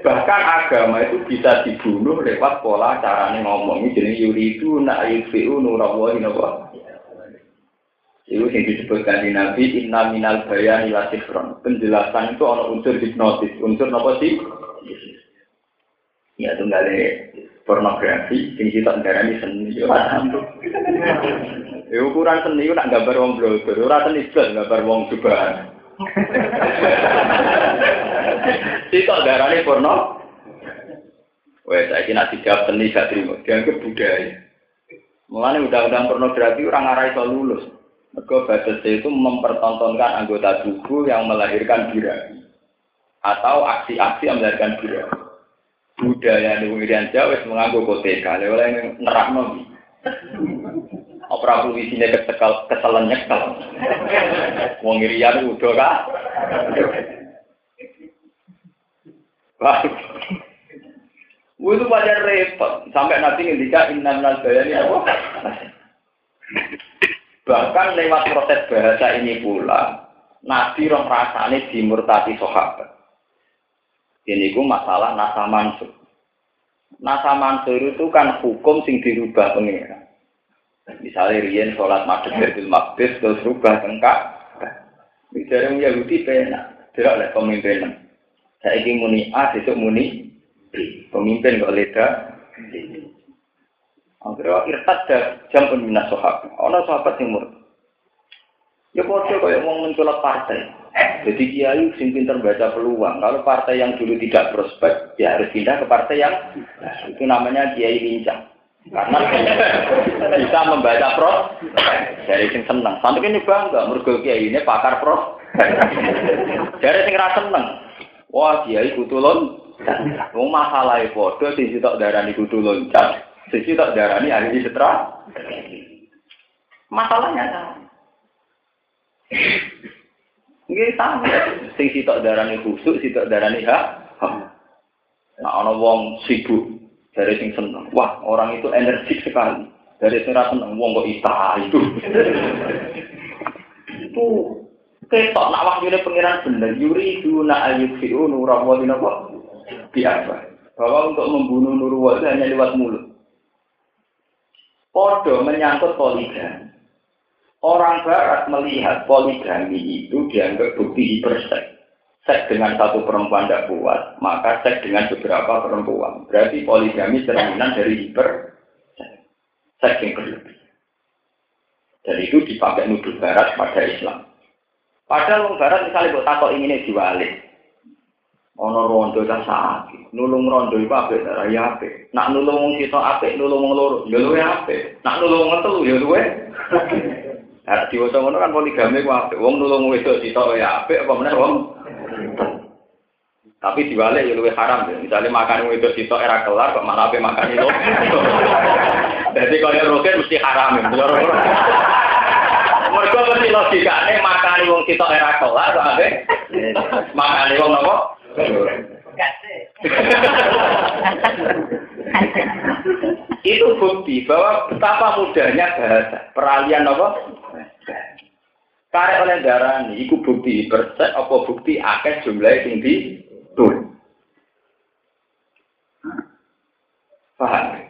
bahkan agama itu bisa dibunuh lewat pola caranya ngomong. Ini jenis yuridu nak yudfi'u nurawahi napa. Itu yang disebutkan di Nabi, inna minal bayani lasifron. Penjelasan itu ada unsur hipnotis. Unsur apa sih? Ya, itu nggak pornografi, sing kita negara ini seni. Ya, ukuran seni nak gambar wong blogger, ora seni blas gambar wong jubahan. Kita darah ini porno. Wah, saya kira dijawab seni gak terima, dianggap budaya. Mulanya undang-undang pornografi orang arah itu lulus. Mereka batas itu mempertontonkan anggota tubuh yang melahirkan birahi. Atau aksi-aksi yang melahirkan birahi. Budaya di Irian Jawa menganggap koteka. Oleh nerak nabi. Opera isinya kesekal, keselan nyekel. Wong Irian udah kah? Wah. Itu wajar repot. Sampai nanti ngendika inna minal bayani apa? Bahkan lewat proses bahasa ini pula, Nabi roh rasane dimurtati sahabat. Ini ku masalah nasa mansur. Nasa mansur itu kan hukum sing dirubah pengira. Misalnya Rian sholat maghrib dari Maqdis terus rubah tengkak. Bicara Yahudi pena, tidak oleh pemimpin. Saya ingin muni A, besok muni B. Pemimpin kok leda. Akhirnya irtad jam pun minas sahabat. Ono sahabat yang murtad. Ya kode kayak mau mencolok partai. Jadi kiai sing pinter baca peluang. Kalau partai yang dulu tidak prospek, ya harus pindah ke partai yang itu namanya kiai lincah. Karena *laughs* bisa membaca pro dari sing seneng. Sampai ini bangga, mergo kiai ini pakar pro. *laughs* Dari sing rasa seneng. Wah kiai kutulon. Mau masalah foto sing sitok darani kudu loncat. Sisi tak darani ahli setra. Masalahnya sama. Ini sama. Sing sitok darani khusuk, sitok darani hak. Nah, ana wong sibuk dari sing seneng. Wah, orang itu energik sekali. Dari sing seneng wong kok ita itu. itu ketok nak wahyune pengiran bener. Yuri duna ayyufi'u nurawadin apa? Biasa. Bahwa untuk membunuh Nurwal hanya lewat mulut. Podo menyangkut poligami. Orang Barat melihat poligami itu dianggap bukti hiperseks. Seks dengan satu perempuan tidak kuat, maka seks dengan beberapa perempuan. Berarti poligami cerminan dari hiper seks yang berlebih. Dan itu dipakai nuduh Barat pada Islam. Padahal orang Barat misalnya buat takut ini diwalik. Ono rondo ta sakit, nulung rondo iku apik ta ya apik. Nak nulung sitok apik, nulung loro ya luwe. Nak nulung telu ya luwe. Nah, diwaca ngono kan poligami ku apik. Wong nulung wedok sitok ya apik apa meneh wong. Tapi diwale ya luwe haram ya. Misalnya makan wedok sitok era kelar kok malah apik makan itu. *laughs* Jadi kalau roket mesti haram ya. Mergo mesti logikane makan wong sitok era kelar kok apik. Makan wong nopo? *laughs* itu bukti bahwa betapa mudahnya bahasa. Peralihan apa? Karek oleh darah ini itu bukti persen apa bukti akeh jumlah tinggi tuh paham?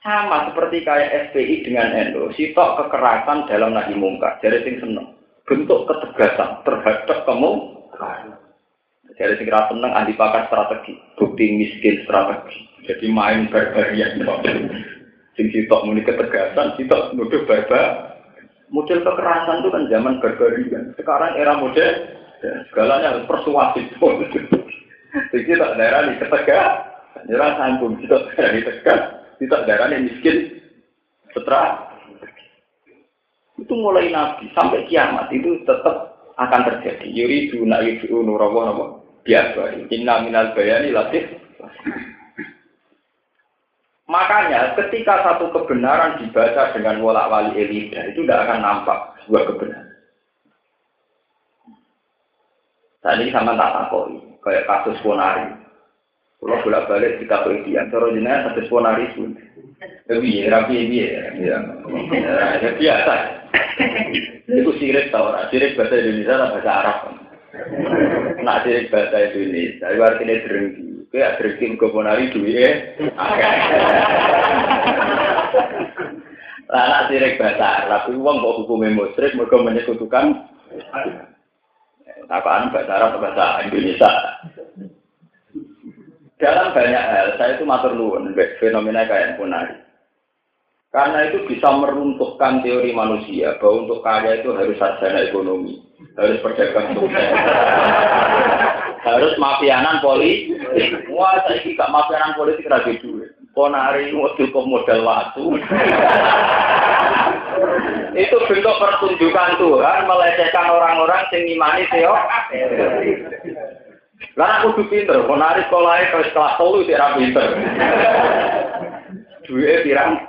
Sama seperti kayak SPI dengan NU sitok kekerasan dalam nahi mungkar jadi sing seneng. Bentuk ketegasan terhadap kamu dari sing seneng ahli strategi, bukti miskin strategi. Jadi main barbarian Sing sitok muni ketegasan, sitok nuduh barbar. Model kekerasan itu kan zaman barbarian. Sekarang era model, ya, segalanya harus persuasif. Jadi tak daerah di ketegak, nyerah sanggung, tidak daerah di tegak, tidak daerah di miskin, setelah itu mulai nabi sampai kiamat itu tetap akan terjadi. Yuri duna yufi'u nurawa nama biasa. Inna minal bayani latif. Makanya ketika satu kebenaran dibaca dengan wolak wali elida itu tidak akan nampak sebuah kebenaran. Tadi sama tak takoi, kayak kasus ponari. Kalau bolak balik kita penelitian, cara jenayah kasus ponari pun. Tapi ya, rapi ya, ya, ya, biasa. Itu sirik tau sirik bahasa Indonesia atau bahasa Arab. Nak sirik bahasa Indonesia, itu artinya drengki. Kayak drengki ke ponari duit ya. Lah nak sirik bahasa Arab, itu uang kok hukumnya musyrik, mereka menyekutukan. Apaan bahasa Arab bahasa Indonesia? Dalam banyak hal, saya itu matur nuwun fenomena kayak ponari. Karena itu bisa meruntuhkan teori manusia bahwa untuk kaya itu harus sarjana ekonomi, harus sukses, *laughs* harus mafianan politik. Wah, saya gak mafianan politik lagi duit. Ponari ke modal waktu. *laughs* itu bentuk pertunjukan Tuhan melecehkan orang-orang yang imani teo. Lah aku tuh pinter, ponari sekolahnya kalau kelas tolu tidak pinter. Duit pirang.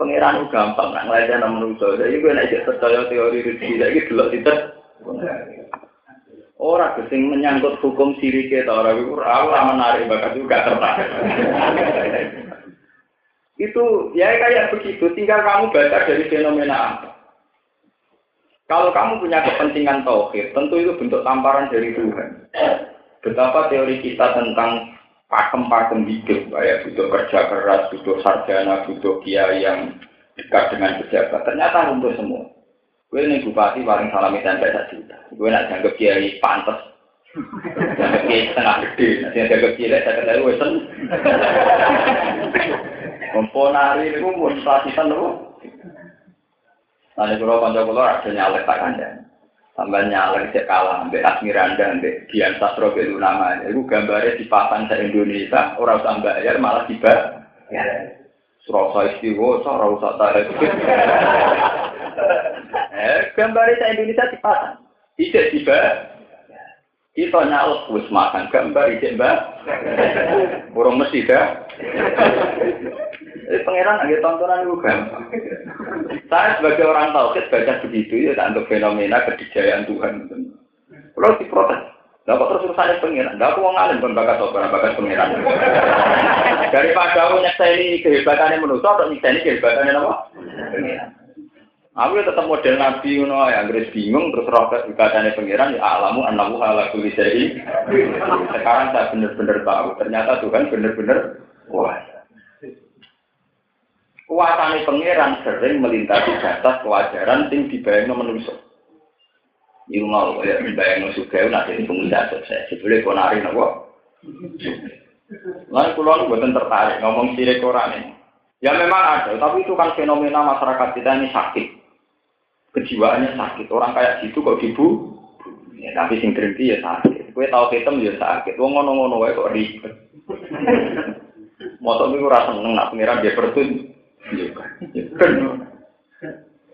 Pengiran gampang, nggak ngeliatnya nama manusia. Jadi gue naik percaya teori rezeki, jadi dulu tidak. Orang kesing menyangkut hukum sirik kita orang itu orang menarik bahkan juga tertarik. itu ya kayak begitu, tinggal kamu baca dari fenomena apa. Kalau kamu punya kepentingan tauhid, tentu itu bentuk tamparan dari Tuhan. Betapa teori kita tentang pakem-pakem hidup, kayak butuh kerja keras, butuh sarjana, butuh kiai yang dekat dengan pejabat. Ternyata untuk semua. Gue ini bupati paling salam itu sampai. Gue nak janggap kiai pantas. Janggap kiai setengah gede. Nanti janggap kiai saya kata gue sen. Komponari itu mau selasisan dulu. Nanti kalau panjang kalau ada nyalek tak kandang tambah nyalek cek kalah ambek Asmiranda ambek Dian Sastro Belu nama itu gambarnya dipasang se Indonesia orang usah bayar malah tiba. Ya. Surabaya istiwa ora usah tarik. *laughs* Eh gambarnya se Indonesia dipasang. Tidak tiba kita nyalek wis makan gambar ijek mbak burung mesti dah Jadi pangeran lagi tontonan itu gampang. Saya sebagai orang tauhid baca begitu ya tak untuk fenomena kedijayaan Tuhan. Kalau diprotes, Lah terus urusannya pengiran? Lah aku mau ngalim pun bakat sopan bakat pengiran. Daripada aku nyekseni kehebatannya manusia atau nyekseni kehebatannya apa? Aku ya tetap model nabi ngono ya, Inggris bingung terus roket ibadahnya pengiran ya alamu anamu ala kulli Sekarang saya benar-benar tahu, ternyata Tuhan benar-benar wah Kuasane pangeran sering melintasi batas kewajaran sing dibayangno manusia. Iku mau ya dibayangno sugih nek dadi pengusaha sukses. Sebule konari napa? Lalu pulau buatan tertarik ngomong sirik ini. Ya memang ada, tapi itu kan fenomena masyarakat kita ini sakit. Kejiwaannya sakit. Orang kayak gitu kok dibu, ya, tapi sing berhenti ya sakit. Kue tahu hitam ya sakit. Wong ngono-ngono wae kok ribet. Motor itu rasa seneng nak pengiran dia bertun.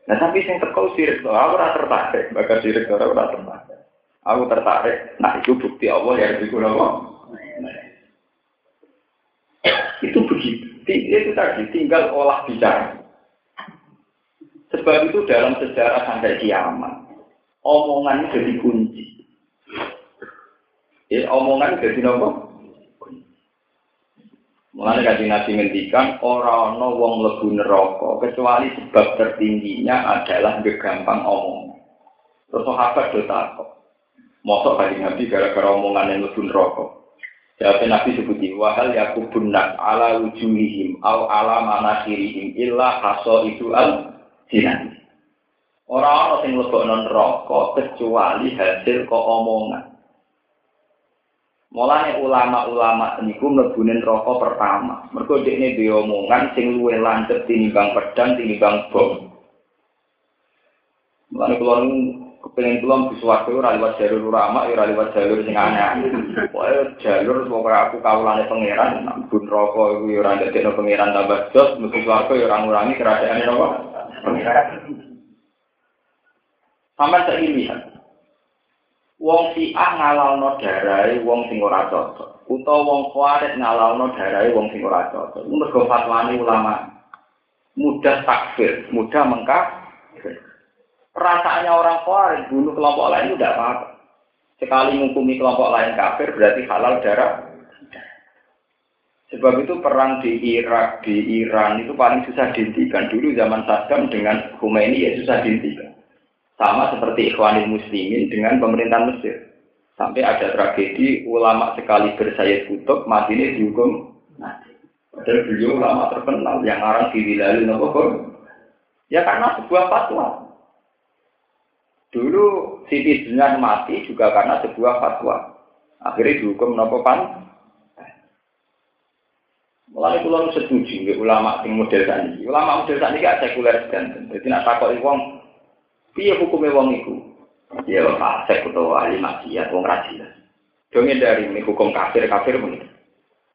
Nah tapi sing teko sirik to, aku ora tertarik, bakal sirik ora ora tertarik. Aku tertarik, nah itu bukti Allah ya itu apa? Itu begitu. Itu tadi tinggal olah bicara. Sebab itu dalam sejarah sampai kiamat, omongan jadi kunci. Ya, omongan jadi nopo? Mulai kaji nabi ngendikan orang no wong lebu neraka kecuali sebab tertingginya adalah gampang omong. Terus sahabat do takok. Mosok kaji nabi gara-gara omongan yang lebu neraka. Jadi nabi sebuti wahal yakubun nas ala wujuhihim au ala manasirihim illa kaso itu al jinan. Orang-orang yang lebok non rokok kecuali hasil kok omongan. Mulane ulama-ulama niku mlebunen rokok pertama. Mergo dekne diomongan sing luwih lancet tinimbang pedang tinimbang bom. Mulane kula kepengen kula bisa waktu ora liwat jalur ulama ora jalur sing aneh. Pokoke jalur pokoke aku kawulane pangeran bun rokok iku ora ndadekno pangeran tambah jos mesti swarga ya ora ngurangi kerajaane napa? Pangeran. Sampai saya lihat, Wong si A ngalalno darai wong sing ora cocok. Utawa wong kuarit ngalalno darai wong sing ora cocok. Mergo fatwani ulama. Mudah takfir, mudah mengkaf. Rasanya orang kuarit bunuh kelompok lain tidak apa-apa. Sekali menghukumi kelompok lain kafir berarti halal darah. Sebab itu perang di Irak, di Iran itu paling susah dihentikan. Dulu zaman Saddam dengan Khomeini ya susah dihentikan. Sama seperti Ikhwanul Muslimin dengan pemerintahan Mesir. Sampai ada tragedi ulama sekali bersayat kutub mati ini dihukum mati. Padahal beliau ulama terkenal yang orang diwilayah nopo Ya karena sebuah fatwa. Dulu Siti Jenar mati juga karena sebuah fatwa. Akhirnya dihukum nopo pan Mulai pulau setuju, ulama sing model tadi. Ulama model tadi gak sekuler dan jadi nak takut wong, piye hukumnya wong itu? Ya fasik atau ahli maksiat, wong rajin. Dongin dari ini hukum kafir kafir pun.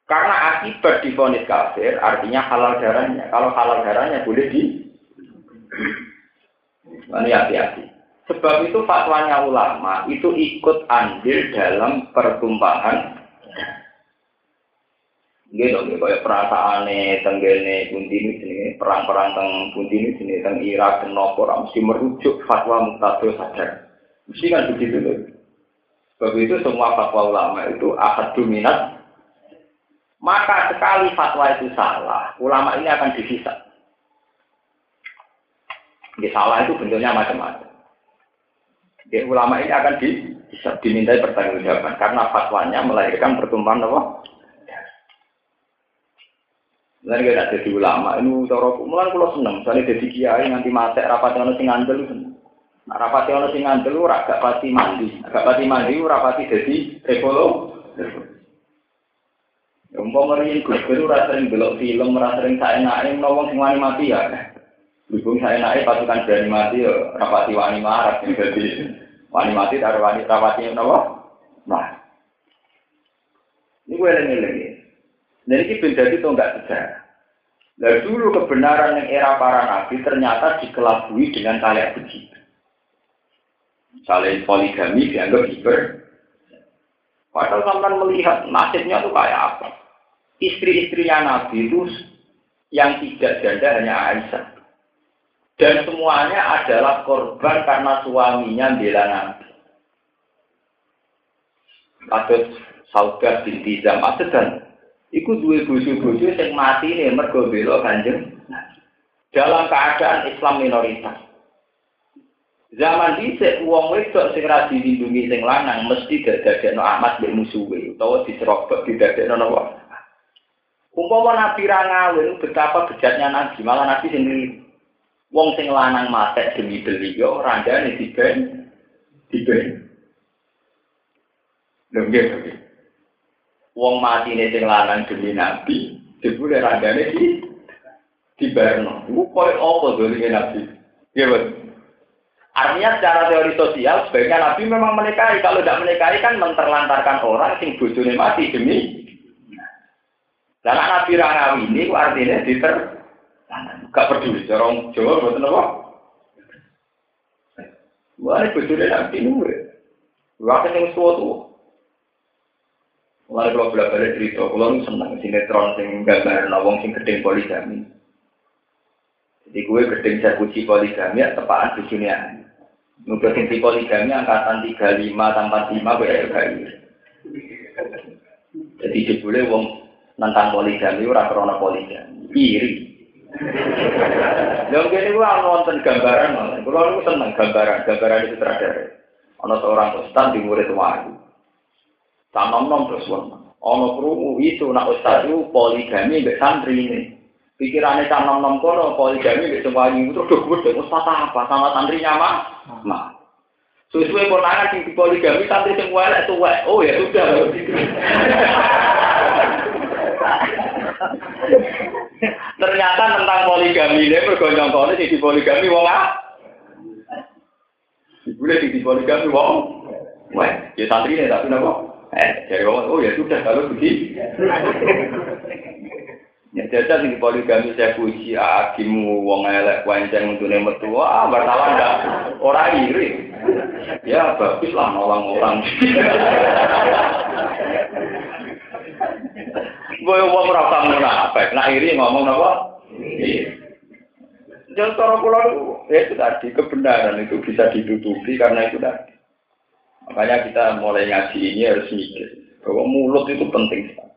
Karena akibat difonis kafir, artinya halal darahnya. Kalau halal darahnya boleh di. Ini hati-hati. Sebab itu fatwanya ulama itu ikut andil dalam pertumpahan Gitu, gitu, kayak perasaane tenggene ini sini perang-perang teng ini sini teng Irak teng nopo mesti merujuk fatwa muktado sadar. Mesti kan begitu loh. Sebab itu semua fatwa ulama itu ahad dominat. Maka sekali fatwa itu salah, ulama ini akan disisa. Di salah itu bentuknya macam-macam. Di ulama ini akan di, dimintai pertanggungjawaban karena fatwanya melahirkan pertumpahan apa? Mulai gak jadi ulama, ini cara mulai kalau seneng, soalnya jadi kiai nanti mati rapat yang sing ngandel seneng. Nah, rapat yang sing ngandel ora gak pasti mandi, gak pasti mandi ora pasti jadi rekolo. Umpama meriin gus gus ora sering belok film, ora sering saya naik nawang sing wani mati ya. Berhubung saya naik pasukan berani mati ya, rapati wani marah, jadi wani mati taruh wani rapati nawa. Nah, ini gue lagi dan ini beda itu enggak sejarah. Nah dulu kebenaran yang era para nabi ternyata dikelabui dengan kayak begitu. Saling poligami dianggap hiper. Padahal sampai melihat nasibnya itu kayak apa. Istri-istrinya Nabi itu yang tidak janda hanya Aisyah. Dan semuanya adalah korban karena suaminya bela Nabi. Kasus Saudah binti Zam'ah dan Iku dua bojo-bojo yang mati nih mergo bela Kanjeng. Dalam keadaan Islam minoritas. Zaman dhisik wong wedok sing ra dilindungi sing lanang mesti dadekno Ahmad mbek musuhe utawa diserobot didadekno napa. Umpama Nabi ra ngawin betapa bejatnya Nabi, malah Nabi sendiri wong sing lanang matek demi beliau randane diben diben. Lho nggih, Wong mati nih sing lanang demi nabi, dibule randane di di Berno. Iku koyo apa dole nabi? Iya betul. Artinya secara teori sosial sebaiknya nabi memang menikahi. Kalau tidak menikahi kan menterlantarkan orang sing bojone mati demi. Anak nabi rangawi ini artinya diter gak peduli corong Jawa betul apa? Wah, ini bojone nabi nure. Waktu yang suatu Mulai kalau bolak balik cerita, kalau senang sinetron sing gambar nawong sing gedeng poligami. Jadi gue gedeng saya kunci poligami ya tepaan di sini ya. Nugas sing poligami angkatan 35 tanpa 5 gue ya kali. Jadi jebule wong nentang poligami ora krana poligami. Iri. Yang gini gue nonton gambaran, kalau lu seneng gambaran, gambaran itu terakhir. Ono seorang ustaz di murid wahyu. Tak nom terus wong. Ono krungu itu nak ustaz itu poligami mbek santri ini. Pikirannya tak nom nom kono poligami mbek semuanya itu terus gue ustaz apa sama santrinya mah. Mah. Sesuai konangan di poligami santri semua elek tuwek. Oh ya sudah. Ternyata tentang poligami ini bergonjong kono di poligami wong ah. Boleh di poligami wong. Wah, ya santri ini tapi napa? Eh, dari orang, oh ya sudah kalau begitu. Ya jajah sing poligami saya puji akimu wong elek wanceng untuk metu ah bertalan enggak orang iri. Ya bagus lah nolong orang. Gue wong ora apa munafik, nak iri ngomong apa? Jangan cara pulau ya itu tadi kebenaran itu bisa ditutupi karena itu tadi. Makanya kita mulai ngaji ini harus mikir bahwa mulut itu penting sekali.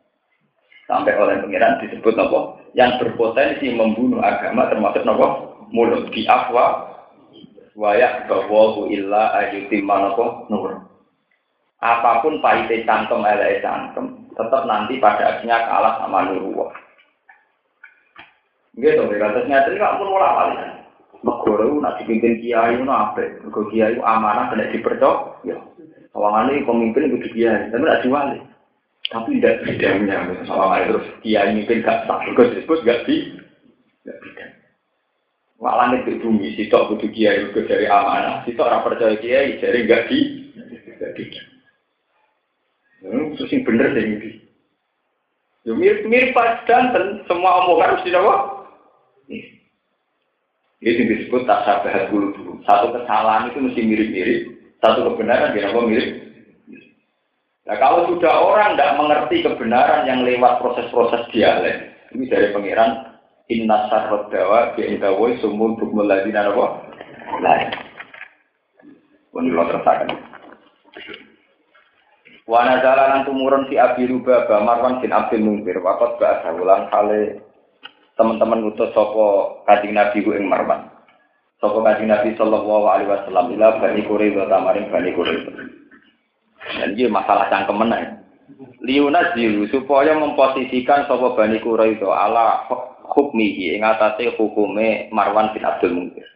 Sampai oleh pengiran disebut nopo yang berpotensi membunuh agama termasuk nopo mulut di afwa wayak bahwa illa ayutim manopo nur. Apa pun pahitnya cangkem elek cangkem, tetap nanti pada akhirnya kalah sama nurullah. Gitu, terus nyata ini nggak pun mulai wali. Megoro itu nak dipimpin kiai itu apa? Kiai itu amanah kena dipercok. Ya, ini pemimpin itu kiai, tapi tidak diwali. Tapi tidak bidangnya, soalnya terus kiai mimpin gak sah. Mergo disebut gak di, gak bidang. Malah itu bumi, sitok butuh kiai itu dari amanah, sitok orang percaya kiai dari gak di, gak bidang. Hmm, terus yang bener deh ini. Ya mirip mirip pas dan semua omongan harus dijawab. Ini disebut tak sabar dulu dulu. Satu kesalahan itu mesti mirip-mirip, satu kebenaran dia apa mirip. Nah kalau sudah orang tidak mengerti kebenaran yang lewat proses-proses dialek, ini dari pangeran Inna sarrot dawa bi'indawoi sumun bukmul ladina apa? Lain. Pun lo tersakan. Wana jalanan tumurun si Abi Rubah Marwan bin Abdul Munzir Wakot bahasa ulang kali teman-teman ngutus sopo kajian Nabi ing Marwan. Sopo kajian Nabi sallallahu alaihi wasallam ila Bani Quraidah tamarin Bani Quraidah. Dan ini masalah cangkemen ae. Liuna jiru supaya memposisikan sopo Bani Quraidah ala hukmihi ing atase hukume Marwan bin Abdul Munzir.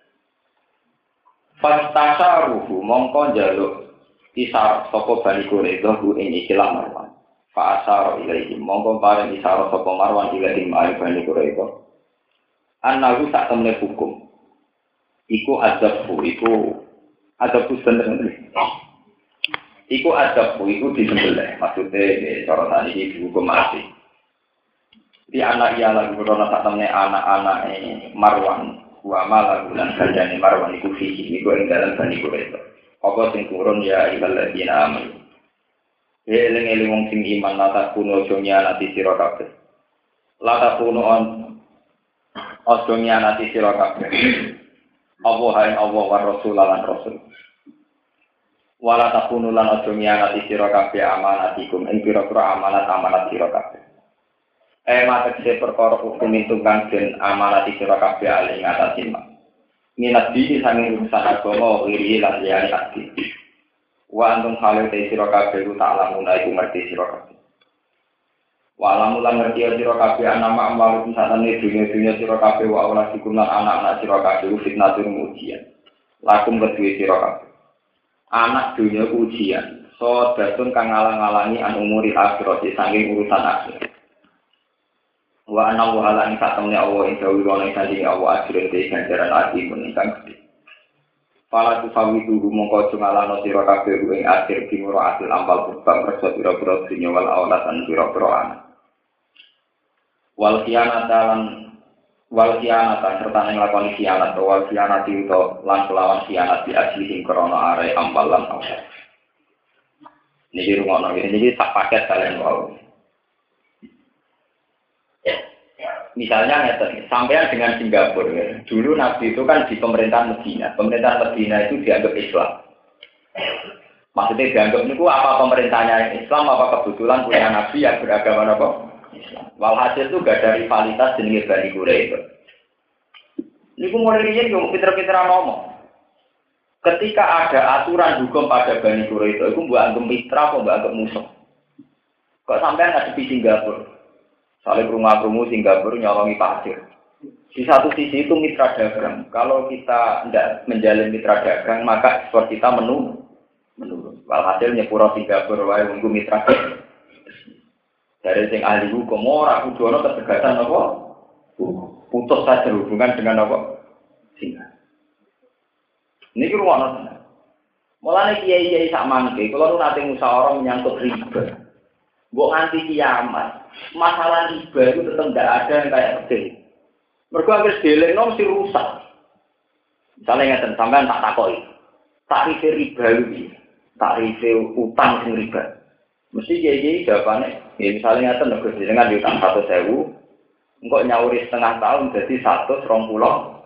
Fastasaruhu mongko njaluk isar sopo Bani Quraidah ku ing ikilah Marwan. Fa asaro ilaihi mongko paring isaro sapa Marwan ilaihi bani Quraisy. Anahu tak temne hukum. Iku azabku, iku azabku sebenarnya. Iku azabku, iku disembelih. Maksudnya, ya, cara tadi ini dihukum mati. Di anak ia lagi berona tak temne anak-anak Marwan. Wa malah bulan gandane Marwan iku fihi, iku ing dalam bani Quraisy. Apa sing turun ya ibadina amin. Eling-eling wong sing iman lata kuno aja nyanati sira kabeh. Lata kuno on aja nyanati sira kabeh. Allah hai Allah wa Rasul lan Rasul. Wala takunu lan aja nyanati sira kabeh amanatikum ing pira-pira amanat amanat sira kabeh. Eh mate se perkara hukum itu kang den amanati sira kabeh ali ngatasi Minat diri sanging urusan agama iri lan liyane aktif. Wa antum halil te sira kabeh ku tak lamun ngerti sira kabeh. Wa lamun lan ngerti sira kabeh nama amal satane dunya-dunya sira kabeh wa ora sikum lan anak-anak sira kabeh fitnah tur ujian. Lakum kedue sira kabeh. Anak dunya ujian. So datun kang ngalang-alangi an umuri akhirat saking urusan akhir. Wa ana wa ala ing satemene Allah ing dawuh ana ing Allah akhirat ganjaran ati menika gede. Pala tu sawi tu mongko cungalano sira kabeh ing akhir timur asil ampal kubang kerja pira-pira dunya wal awlatan pira-pira anak. Wal khianata lan wal khianata serta ning lakoni khianat wal khianat itu lan kelawan khianat di asli ing krana are ampal lan awlat. Niki rumono niki tak paket kalian wau. Misalnya ngeten, sampean dengan Singapura, ya. dulu Nabi itu kan di pemerintahan Medina. Pemerintahan Medina itu dianggap Islam. Maksudnya dianggap itu apa pemerintahnya Islam, apa kebetulan punya Nabi yang beragama apa? Walhasil itu gak ada rivalitas jenis Bani Quraisy. Ini pun mulai ini juga pinter-pinter ngomong. Ketika ada aturan hukum pada Bani Quraisy itu buat anggap mitra atau buat anggap musuh. Kok sampai nggak di Singapura? Saling rumah-rumah Singapura nyolongi pasir. Di satu sisi itu mitra dagang. Kalau kita tidak menjalin mitra dagang, maka ekspor kita menurun. menurun. Walhasil nyepuro Singapura wae mitra dagang. Dari sing ahli hukum ora kudu ana ketegasan apa? Putus saja hubungan dengan apa? Singapura. Ini rumah Mulane kiai-kiai sak mangke, kalau nu nate musyawarah menyangkut riba. Mbok nganti kiamat, masalah riba itu tetap tidak ada yang kayak gede. Mereka hampir deleng mesti rusak. Misalnya nggak sampean tak takoi, tarif riba itu, tarif utang sing riba. Mesti jadi jawabannya, ya misalnya nggak negosiasi dengan utang satu sewu, engkau nyauri setengah tahun jadi satu serong pulau.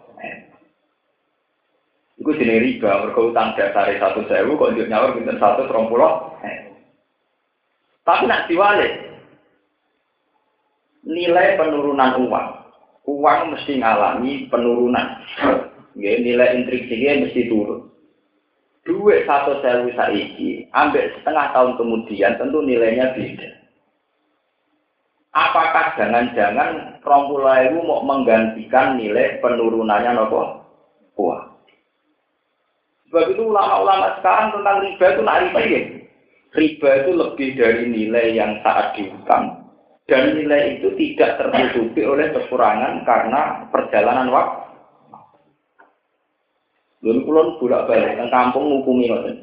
Iku jenis riba, mereka utang satu sewu, kok pinter satu serong pulau. Tapi nak diwale. nilai penurunan uang. Uang mesti ngalami penurunan. Nggih, nilai intrinsiknya mesti turun. Duit satu sewu saiki, ambil setengah tahun kemudian tentu nilainya beda. Apakah jangan-jangan rompulaiwu mau menggantikan nilai penurunannya nopo? Uang. Sebab itu ulama-ulama sekarang tentang riba itu nak riba ya. Riba itu lebih dari nilai yang saat dihutang. Dan nilai itu tidak tertutupi oleh kekurangan karena perjalanan waktu. Lalu kulon bolak balik ke kampung ngukumi ngoten.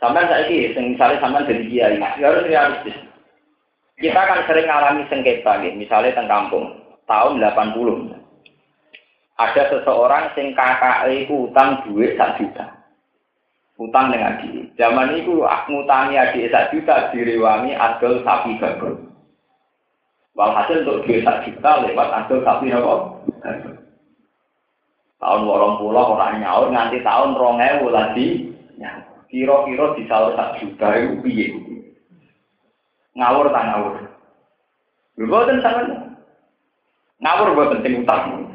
Sampai saya ini, misalnya sampai jadi kiai, ya harus realistis. Kita kan sering mengalami sengketa, gitu. misalnya tentang kampung tahun 80. Ada seseorang sing kakak itu utang duit sak juta. Utang dengan adik. Zaman itu ngutangi adik sak juta direwangi adol sapi bagus. Walhasil untuk duit sak juta lewat adol sapi apa? Tahun warong pulau orang nyaur nganti tahun rongewu lagi. Kira-kira di sahur sak juta itu? Ngawur tak ngawur. Boten sangat. Ngawur buat penting utang.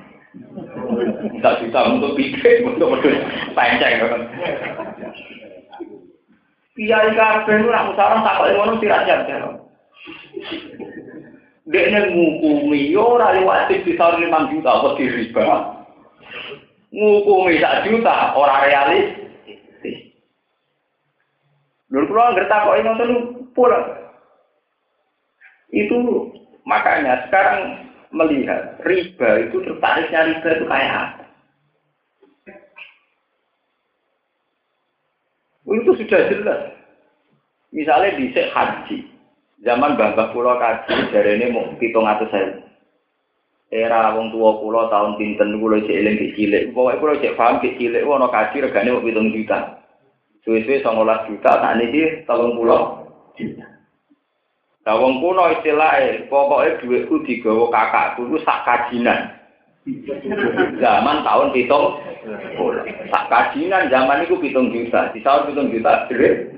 Sak juta untuk pikir, untuk berdua pancing. Kiai kabeh ora tak kok ngono sirat jam. Dekne ngukumi yo ora liwat di sahur 5 juta apa diriba ngukumi sak juta orang realis. Lur kula ngerti kok ngoten pula. Itu makanya sekarang melihat riba itu tertariknya riba itu kayak apa? Itu sudah jelas. Misalnya di haji, zaman Bambah Pulau Kaji, dari ini mau hitung atau saya era wong tua kula tahun pinten kula cek eling cek cilik pokoke kula cek paham cek cilik ana kaji regane kok 7 juta suwe-suwe 19 juta tak niki 30 juta Lah wong kuno istilahnya, pokoknya duitku digawa kakakku itu sak kajinan. Zaman tahun pitung, sak kajinan zaman itu pitung juta. Di tahun pitung juta, jadi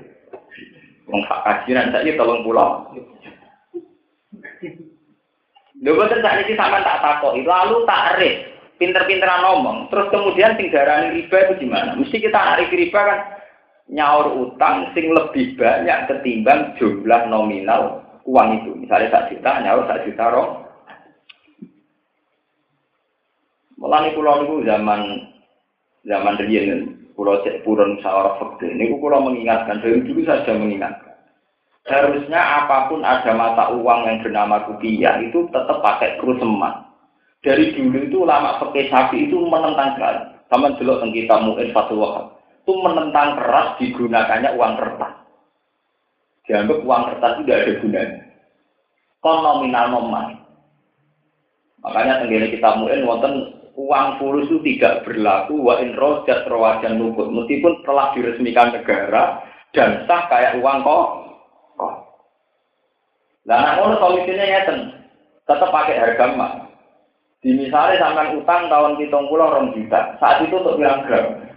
wong sak kajinan saja tolong pulau. Lho boten sak niki sampean tak takoki, lalu tak res, pinter-pinteran ngomong, terus kemudian sing darani riba itu gimana? Mesti kita narik riba kan nyaur utang sing lebih banyak ketimbang jumlah nominal uang itu. Misalnya sak juta, nyaur sak juta roh. Mulane kula niku zaman zaman riyen kula cek purun sawara fakir. Niku kula mengingatkan dari dulu saja mengingatkan. Harusnya apa pun ada mata uang yang bernama rupiah itu tetap pakai kru emas. Dari dulu itu ulama pakai sapi itu menentang keras. Sama dulu tentang kita mungkin satu waktu itu menentang keras digunakannya uang kertas. Dianggap uang kertas itu tidak ada gunanya. Kon nominal nomor. Makanya tenggine kita mungkin wonten uang fulus itu tidak berlaku wa in rojat rawajan nukut meskipun telah diresmikan negara dan sah kayak uang kok Nah, anak ngono solusinya ngeten. Tetap pakai harga emas. Di misalnya sampai utang tahun pitung pulau rom juta. Saat itu untuk bilang gram.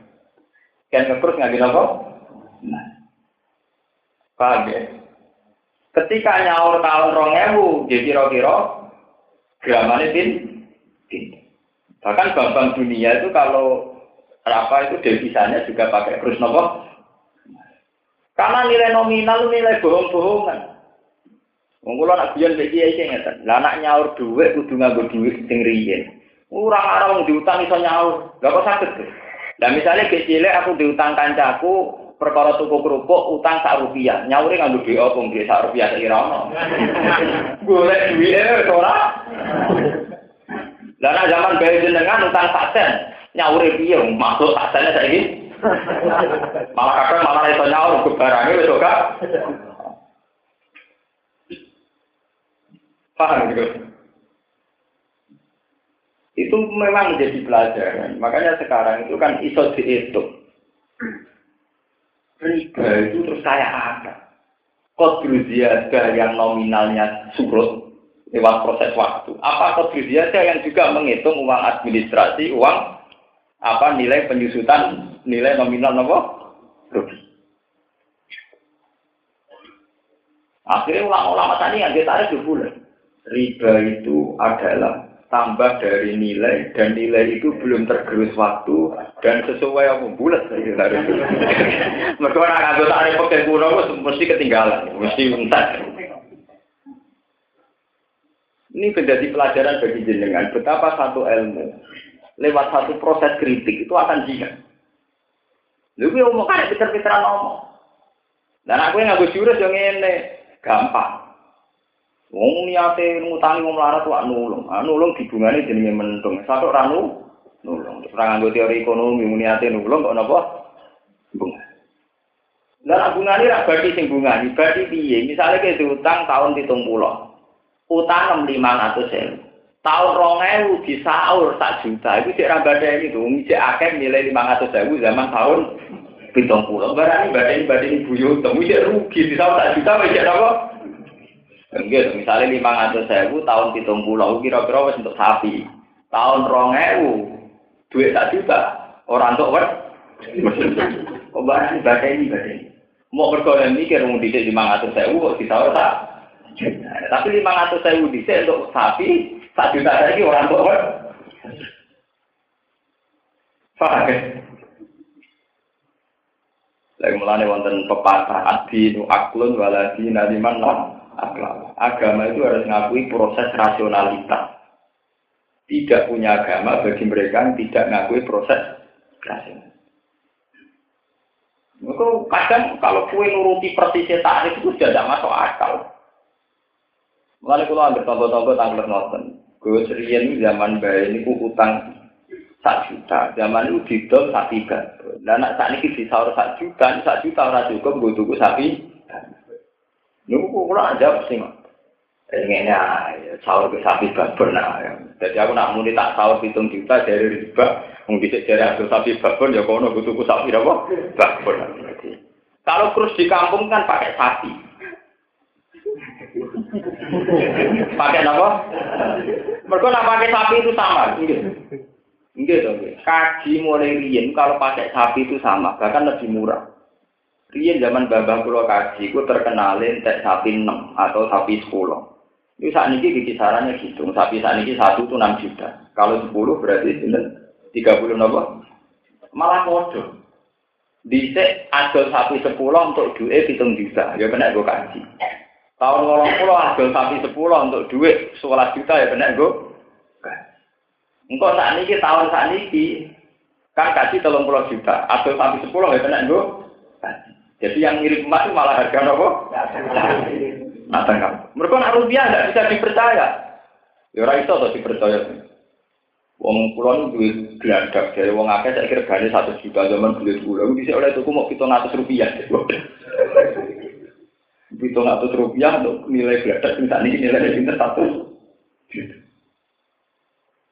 Kan ngekrus nggak apa? Nah. Paham ya? Ketika nyaur tahun rong ewu, jadi kira-kira gramannya tin, Bahkan bank dunia itu kalau apa itu devisanya juga pakai krus nopo. Karena nilai nominal nilai bohong-bohongan. Wong kula nak biyen iki iki ngeten. Lah nak nyaur dhuwit kudu nganggo dhuwit sing riyen. Ora wong diutang iso nyaur. Lah kok saged. Lah misale ge cilik aku diutang kancaku perkara tuku kerupuk utang sak rupiah. Nyaure nganggo dhuwit opo nggih sak rupiah sak ira ono. *laughs* Golek dhuwit ora. Lah zaman bayi jenengan utang sak sen. Nyaure piye masuk sak sen saiki? Malah kadang malah iso nyaur kebarane wis gak. Paham gitu? Itu memang menjadi pelajaran. Makanya sekarang itu kan iso dihitung. Riba itu terus kayak apa? Kodru ziyadah yang nominalnya surut lewat proses waktu. Apa kodru ziyadah yang juga menghitung uang administrasi, uang apa nilai penyusutan, nilai nominal nopo rugi. Akhirnya ulama-ulama tadi yang ditarik bulan. riba itu adalah tambah dari nilai dan nilai itu belum tergerus waktu dan sesuai apa bulat *laughs* mereka orang nggak tarik pakai kuno mesti ketinggalan mesti entar ini menjadi pelajaran bagi jenengan betapa satu ilmu lewat satu proses kritik itu akan jika lu gue mau kayak pinter-pinteran ngomong dan aku yang nggak jurus yang ini gampang Wong niate ngutangi wong melarat wae nulung. Ah nulung dibungane jenenge mentung. Satu ora nulung. Ora nganggo teori ekonomi niate nulung kok napa? Bunga. Lah bungane ra berarti sing bungane, berarti piye? Misale ke utang tahun 70. Utang 500.000. Tahun 2000 disaur sak juta. Iku cek ra badani to, cek akeh nilai 500.000 zaman tahun pitung pulau. Barang ini badani buyut, cek rugi disaur sak juta wis apa? Enggak, misalnya lima ratus ribu tahun hitung pulau kira-kira wes untuk sapi. Tahun rong ribu duit tak juta orang untuk wer. *laughs* Kok ibadah ini ibadah ini. Mau berkorban mikir mau didik lima ratus ribu kok kita tak. Tapi lima ratus ribu didik untuk sapi tak juta lagi orang untuk wer. Faham Lagi mulane wonten pepatah adi nu aklun waladi naliman lah akhlak. Agama itu harus ngakui proses rasionalitas. Tidak punya agama bagi mereka yang tidak ngakui proses rasional. Maka kadang kalau kue nuruti persisnya tarif itu sudah tidak masuk akal. Mulai kalau ambil contoh-contoh tanggal nonton. Gue serian zaman bayi ini ku utang sak juta. Zaman itu didol sapi tiga. Dan saat ini di sahur sak juta, sak juta orang cukup gue tunggu sapi. Nunggu kula ada sih mak. Ini sahur ke sapi babon nah. Jadi aku nak muni tak sahur hitung juta dari riba. Mung bisa dari hasil sapi babon ya kono butuh ku sapi apa? Babon. Kalau terus di kampung kan pakai sapi. pakai apa? Mereka nak pakai sapi itu sama. Enggak dong. Kaji mulai rian kalau pakai sapi itu sama, bahkan lebih murah. Rian zaman babah pulau kaji, ku terkenalin tek sapi 6 atau sapi 10. Ini saat ini di kisarannya gitu. Sapi saat ini satu itu 6 juta. Kalau 10 berarti tiga 30 nopo. Malah bodoh. Dicek adol sapi 10 untuk duit hitung juta. Ya kena gue kaji. Tahun ngolong pulau adol sapi 10 untuk duit 11 juta ya kena gue Engkau saat ini tahun saat ini kan kasih telung puluh juta. Adol sapi 10 ya kena gue jadi yang mirip emas itu malah harga apa? Mata kamu. Mereka nak rupiah tidak bisa dipercaya. Ya orang itu atau dipercaya. Wong pulau duit geladak dari wong akeh saya kira gani satu juta zaman duit pulau bisa oleh tuku mau kita ngatus rupiah. *laughs* Kita ngatus rupiah untuk nilai geladak minta ini nilai pinter satu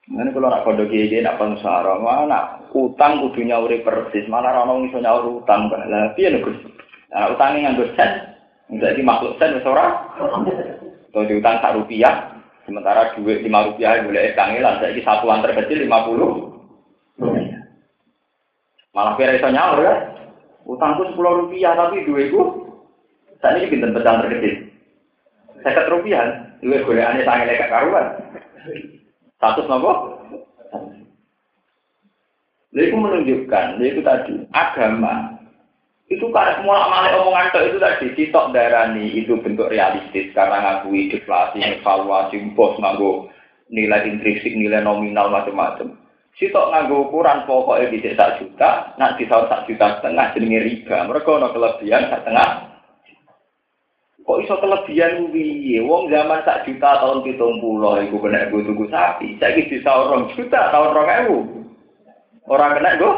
Ini kalau nak kode gede, nak pengusaha, mana utang kudunya uri persis, malah orang iso nyaur utang, lah piye nih Nah, utangnya nganggo sen. Jadi makhluk sen wis ora. Atau diutang sak rupiah, sementara duit lima rupiah boleh kangelan, saya satuan terkecil lima puluh. Malah kira iso nyaur ya. Utangku sepuluh rupiah tapi duitku saat ini pinter pecahan terkecil. Sekat rupiah, duit boleh aneh sangat lekat karuan. Satu nopo. Itu menunjukkan, itu tadi agama itu karena semua malah omongan itu tadi sitok darani itu bentuk realistis karena ngakui deflasi, evaluasi, bos nganggo nilai intrinsik, nilai nominal macam-macam. Sitok nganggo ukuran pokoknya di sak juta, nak di tahun sak juta setengah jenenge riba. Mereka ono kelebihan sak setengah. Kok iso kelebihan piye? Wong zaman sak juta tahun 70 iku kena gue tuku sapi. Saiki bisa orang juta tahun 2000. Orang kena gue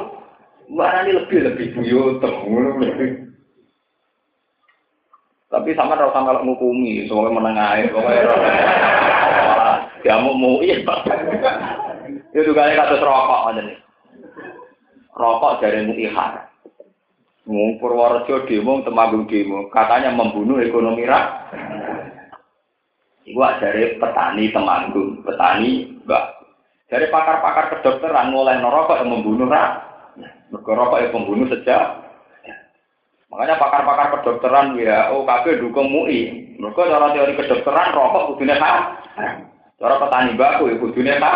Mana ini lebih lebih buyut, Tapi sama rasa kalau ngukumi, semuanya menengah, pokoknya *laughs* ya mau mau iya. Itu kali kata rokok aja nih. Rokok dari muihar. Mau Purworejo demo, Temanggung demo, katanya membunuh ekonomi rak. Iku dari petani Temanggung, petani mbak. Dari pakar-pakar kedokteran mulai nerokok yang membunuh rak. Mergo rokok ya pembunuh sejak. Makanya pakar-pakar kedokteran WHO KB dukung MUI. Mereka cara teori kedokteran rokok kudune hak. Cara petani baku ya kudune Pak.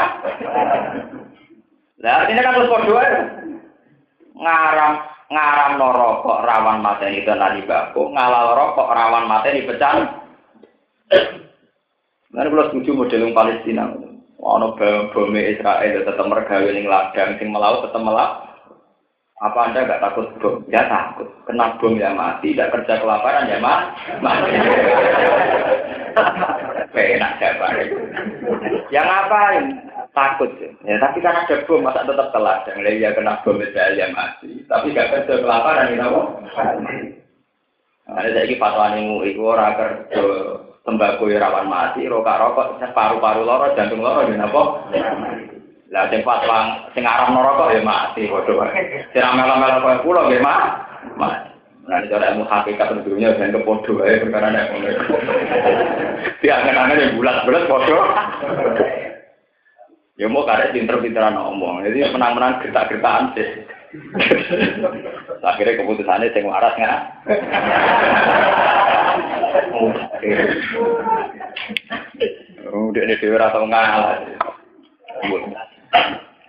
Lah artinya kan terus padha. Ngaram ngaram rokok rawan mateni tenan baku, ngalal rokok rawan mateni pecah. Nah, kalau setuju model Palestina, ono bom Israel tetap mergawe ning ladang sing melaut tetap melaut. Apa Anda nggak takut bom? Ya takut. Kena bom ya mati. Tidak kerja kelaparan ya mati. *laughs* Enak siapa? Ya ngapain? Takut ya. Tapi karena ada bom, masa tetap ke ladang. Ya kena bom ya mati. Tapi nggak kerja kelaparan ya apa? Ada saya ini fatwa nih, itu orang kerja tembakau rawan mati, rokok rokok, paru-paru loro, jantung loro, ya apa? Lah sing fatwa sing arep neraka ya mati padha. Sing melo-melo koyo kula nggih mati. Nah, ini cara ilmu hakikat tentunya dan kepodo ya perkara nek ngono. Diangen-angen yang bulat-bulat podo. Ya mau karek pinter-pinteran ngomong. Jadi menang-menang gertak-gertakan sih. Akhirnya keputusannya sing waras nggak? Udah ini dewa rasa ngalah.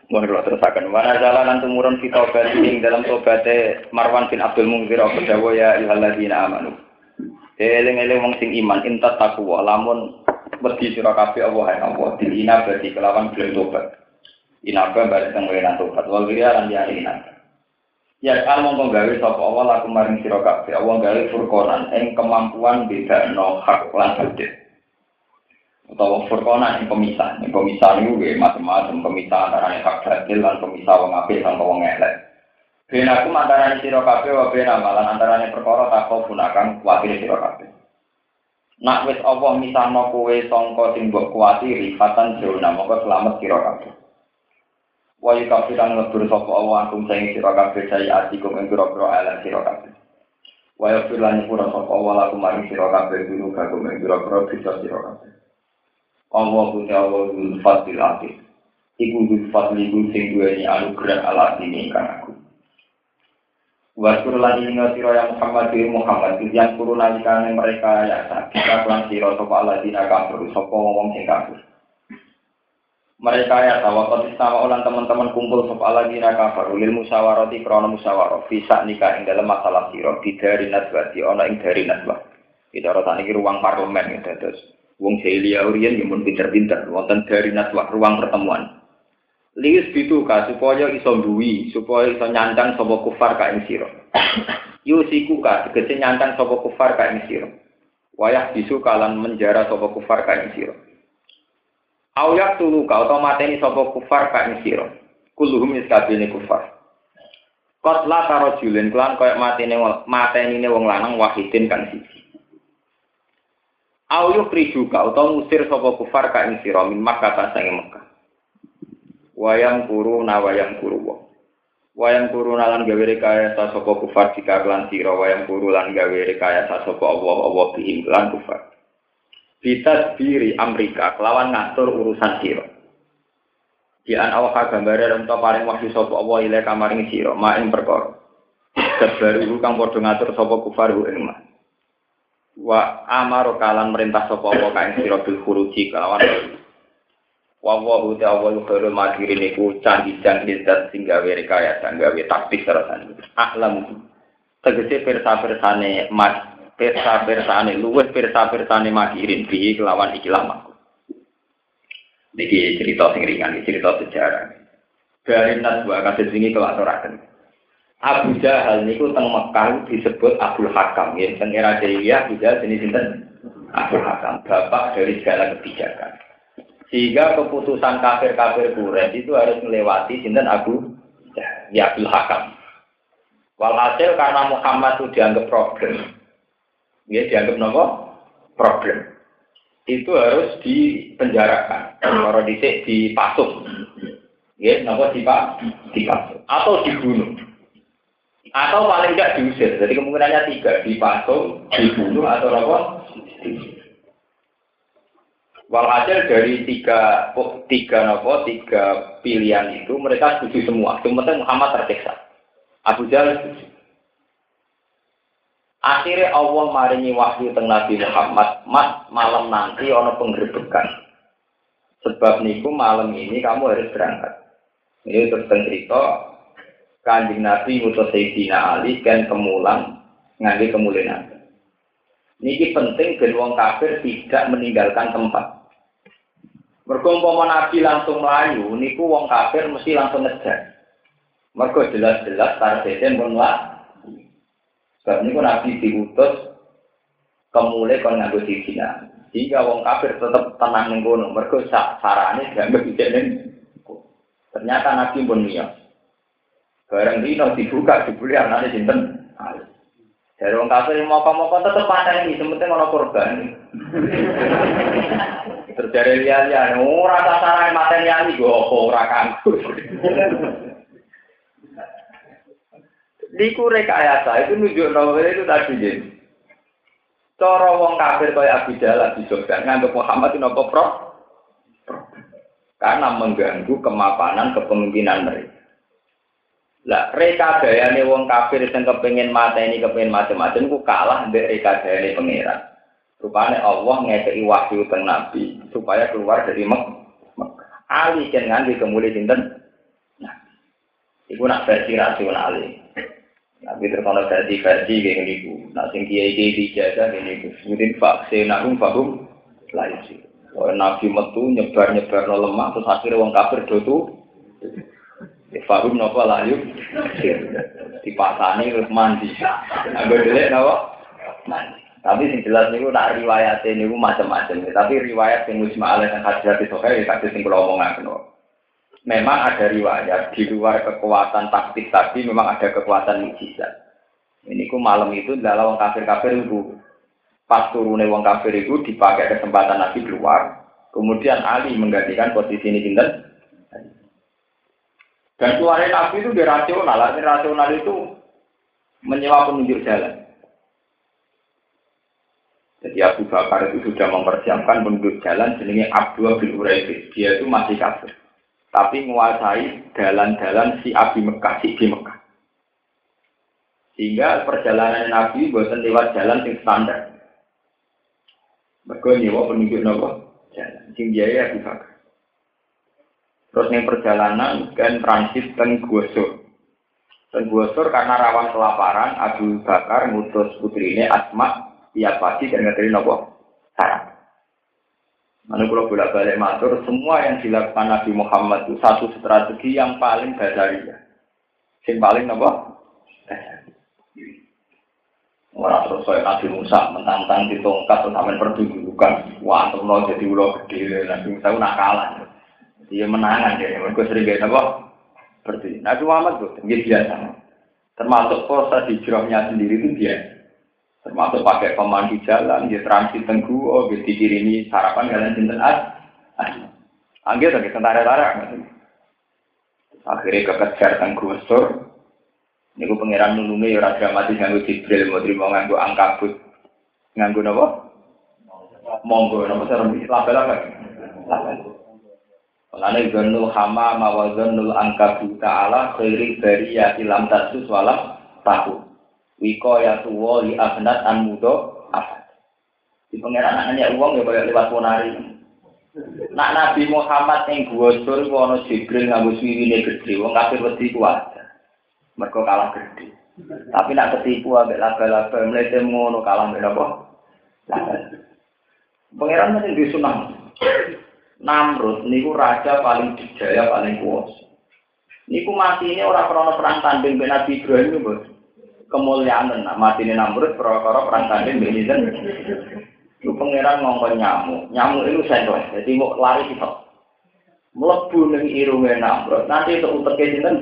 Mohon kalau terusakan. Mana jalanan tumurun kita ing dalam tobatnya Marwan bin Abdul Mungzir apa dawa ya ihaladina amanu. Eling eling wong sing iman intat takwa lamun wedi sira kabeh Allah ya Allah dilina berarti kelawan gelem tobat. Inaba balik teng wenan tobat wal wiya lan ya ina. Ya kan mongko gawe sapa Allah laku maring sira kabeh. Allah gawe furqanan ing kemampuan bedakno hak lan batil utawa furqana yang pemisah. Yang pemisah itu gue macam-macam pemisah antara hak batil dan pemisah wong apik dan wong elek. Ben aku antara sira kabeh wa ben amalan antara perkara takau gunakan kuatir sira kabeh. Nak wis Allah misahno kowe sangka sing mbok kuwatiri fatan jona mongko selamat sira kabeh. Wa yukafiran lebur sapa Allah akum sing sira kabeh saya atikum ing pira-pira elek sira kabeh. Wa yufilan pura sapa Allah lakum maring sira kabeh dulu kagum ing pira-pira bisa sira kabeh. Allah punya Allah dul fadil akhir. Iku dul fadil iku sing duweni anugerah ala kan aku. Waskur lan ing sira yang Muhammad di Muhammad yang kuru nalikane mereka ya kita lan sira sapa Allah dina kafir sapa wong sing kafir. Mereka ya tawakal sama teman-teman kumpul sapa Allah dina kafir ulil musyawarati krana musyawarah nikah ing dalam masalah sira dari nasbati ana ing dari nasbah. Kita ora tani ruang parlemen gitu terus. Wong Celia Urian yang pun pinter-pinter, wonten dari naswah ruang pertemuan. Lius itu ka supaya iso duwi, supaya iso nyancang sapa kufar ka ing sira. *coughs* Yusiku ka tegese nyancang sapa kufar ka ing. Wayah bisu kalan menjara sapa kufar ka ing sira. Ayak tulu ka utawa mateni sapa kufar ka ing sira. Kulluhum iskabine kufar. Kotla karo julen kelan koyo matene mateni wong lanang wahidin kan siji. Au yukhrijuka utawa ngusir sapa kufar ka ing sira min Makkah ta sange Mekah. Wayang kuru na wayang kuru wa. Wayang kuru lan gawe rekayasa sapa kufar jika lan sira wayang kuru lan gawe rekayasa sapa Allah Allah bihim lan kufar. Bisa diri Amerika kelawan ngatur urusan sira. Di an awak gambare rem paling wahyu sapa Allah ile kamaring sira main perkara. Kebaru kang padha ngatur sapa kufar ing wa amaro kalan merintah sapa wa kae sira bil khuruji kelawan wa wa hu ta wa khairul makirin iku candi candi zat sing gawe rekayasa gawe taktik terusane ahlam tegese persa-persane mas persa-persane luwes persa-persane makirin bi kelawan iki lama Niki cerita sing ringan, cerita sejarah. Dari naswa kasus ini kelatorakan. Abu Jahal niku teng Mekah disebut Abdul Hakam. Ya teng era Jahiliyah Abu Jahal jenis sinten? Abdul Hakam bapak dari segala kebijakan. Sehingga keputusan kafir-kafir Quraisy itu harus melewati sinten Abu ya Abdul Hakam. Walhasil karena Muhammad itu dianggap problem. Ya dianggap nopo? Problem. Itu harus dipenjarakan. Kalau dicek dipasung. Ya nopo dipak dipasung. Atau dibunuh atau paling tidak diusir. Jadi kemungkinannya tiga, dipasung, dibunuh atau apa? Walhasil dari tiga, oh, tiga nopo, tiga pilihan itu mereka setuju semua. Sementara Muhammad tersiksa. Abu Jahal setuju. Akhirnya Allah maringi wahyu tentang Nabi Muhammad, mas malam nanti ono penggerbekan. Sebab niku malam ini kamu harus berangkat. Ini terus cerita kanjeng Nabi ngutus Sayyidina Ali kan kemulang nganti kemuliaan. Niki penting ben wong kafir tidak meninggalkan tempat. Mergo Nabi langsung melayu, niku wong kafir mesti langsung ngejar. Mergo jelas-jelas targetnya pun lah. Sebab niku Nabi diutus kemulai kon nganggo Sayyidina sehingga wong kafir tetap tenang ning kono. Mergo sarane dianggap ijek Ternyata Nabi pun niat. Bareng dino dibuka dibeli anaknya sinten. Dari wong kafir mau kamu kok tetep ini, sementing ono korban. Terus dari liya-liya, ora sasaran mateni ali go apa ora kanggo. Diku rekayasa itu nunjuk novel itu tadi jadi. Wong kafir kaya Abu Jalal di Jordan nganggep Muhammad itu nopo? Karena mengganggu kemapanan kepemimpinan mereka. Lah reka gayane wong kafir sing kepengin mateni kepengin macam-macam ku kalah mbek reka gayane pangeran. Rupane Allah ngekei wahyu teng Nabi supaya keluar dari Mek. Ali kan nganti kemuli sinten? Nah, iku nak versi rasional. Tapi terkono versi-versi kayak gini Nah, sing kiai kiai dijaga gini ku. Mungkin vaksin nakum fakum lain sih. Nabi metu nyebar nyebar no lemah terus akhirnya wong kafir dotu. Fakum nopo layu. Dipasani terus mandi. Agak dilihat nopo mandi. Tapi sing jelas niku nak riwayat niku macam-macam. Tapi riwayat sing musma alaih yang hadirat itu kayak kasih sing kula omongaken memang ada riwayat di luar kekuatan taktik tadi memang ada kekuatan mujizat. Ini ku malam itu adalah wong kafir-kafir itu pas turunnya wong kafir itu dipakai kesempatan Nabi keluar. Kemudian Ali menggantikan posisi ini sinten. Dan keluarnya Nabi itu dirasional. Arti rasional itu menyewa penunjuk jalan. Jadi Abu Bakar itu sudah mempersiapkan penunjuk jalan jenenge Abdul bin. Dia itu masih kafir tapi menguasai jalan-jalan si Abi Mekah, si di Mekah. Sehingga perjalanan Nabi buatan lewat jalan yang standar. Mereka nyewa penunjuk nopo jalan. Sing biaya Abu Bakar. Terus yang perjalanan kan transit dan Guasur. Dan Guasur karena rawan kelaparan, Abu Bakar ngutus putrinya Asma tiap pagi dan ngeteri nopo sarap. Mana kalau bolak balik matur, semua yang dilakukan Nabi Muhammad itu satu strategi yang paling ya. Yang paling apa? Orang terus saya Nabi Musa menantang di tongkat terus sampai pertunjukan. Wah, mau jadi ulo gede, Nabi Musa itu nakalan. Dia menangan dia, mereka sering gaya apa? Seperti Nabi Muhammad tuh, dia biasa. Termasuk proses hijrahnya sendiri itu biasa termasuk pakai pemandu jalan, dia transit tenggu, oh, dia dikirimi sarapan kalian sinten ad, Anggil lagi tentara-tentara. Akhirnya kekejar tenggu. Ini gue pengiran nulungi ya raja mati nganggu jibril, mau terima nganggu angkabut. Nganggu apa? Monggo, apa serem label apa? Label. Lalu zonul hama mawazonul angkabut ta'ala khairi dari ya ilam tasus walam tahu. Wiko ya tuwo li abnat an mudo apa? Di pengeran anaknya uang ya kayak lewat ponari. Nak Nabi Muhammad yang gua sur wono Jibril nganggo swirine gede, wong kafir wedi kuat. Mereka kalah gede. Tapi nak ketipu ambek laba-laba mlete ngono kalah ambek apa? Pangeran mesti disunah. Namrud niku raja paling dijaya paling kuasa. Niku mati ini orang krono perang tanding Nabi Ibrahim bos kemuliaan nak mati ini namrud perkara perang tanding belizen itu pangeran ngongkon nyamuk. Nyamuk itu sendok jadi mau lari kita melebu ning irunge namrud nanti itu utek sinten?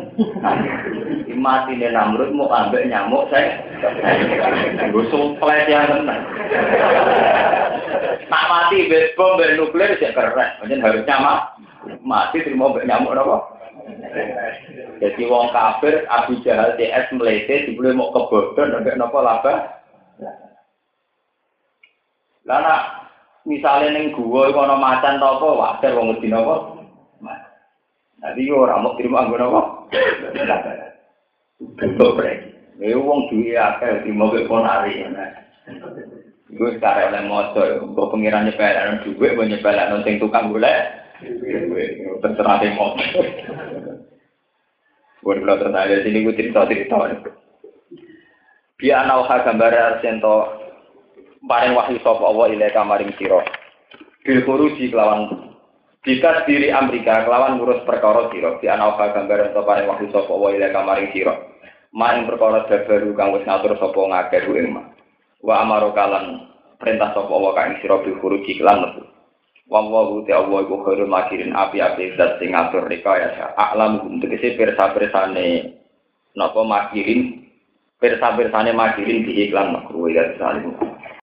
Mati ini namrud mau ambil nyamuk saya gue sumpah yang tenang nak mati bom bom nuklir sih keren macam harusnya mah mati terima nyamuk apa jadi wong kafir Abu Jahal CS melete dibeli mau kebodon sampai nopo laba. Lah misalnya neng gua iku ana macan apa wajar wong ngerti napa? Jadi ora mau terima anggo napa? Bentuk brek. Nek wong duwe akeh terima ke ponari. Gue sekarang oleh motor, gue pengirannya pelan duit, gue nyepelan sing tukang golek. Terserah mau. Buat kalau terserah dari sini gue cerita cerita. Biar nauha gambar arsento paring wahyu sapa Allah ilaika maring sira. Bil khuruji kelawan bisa diri Amerika kelawan ngurus perkara sira. Biar nauha gambar arsento paring wahyu sapa Allah ilaika maring sira. Maing perkara baru kang wis ngatur sapa ngakeh ing. Wa amaro kalan perintah sapa Allah kang sira bil khuruji kelan metu. Wallahu ta'ala iku khairul makirin api-api zat sing ngatur rekayasa. A'lamu tegese pirsa-pirsane napa makirin pirsa-pirsane makirin di iklan makruh ya saling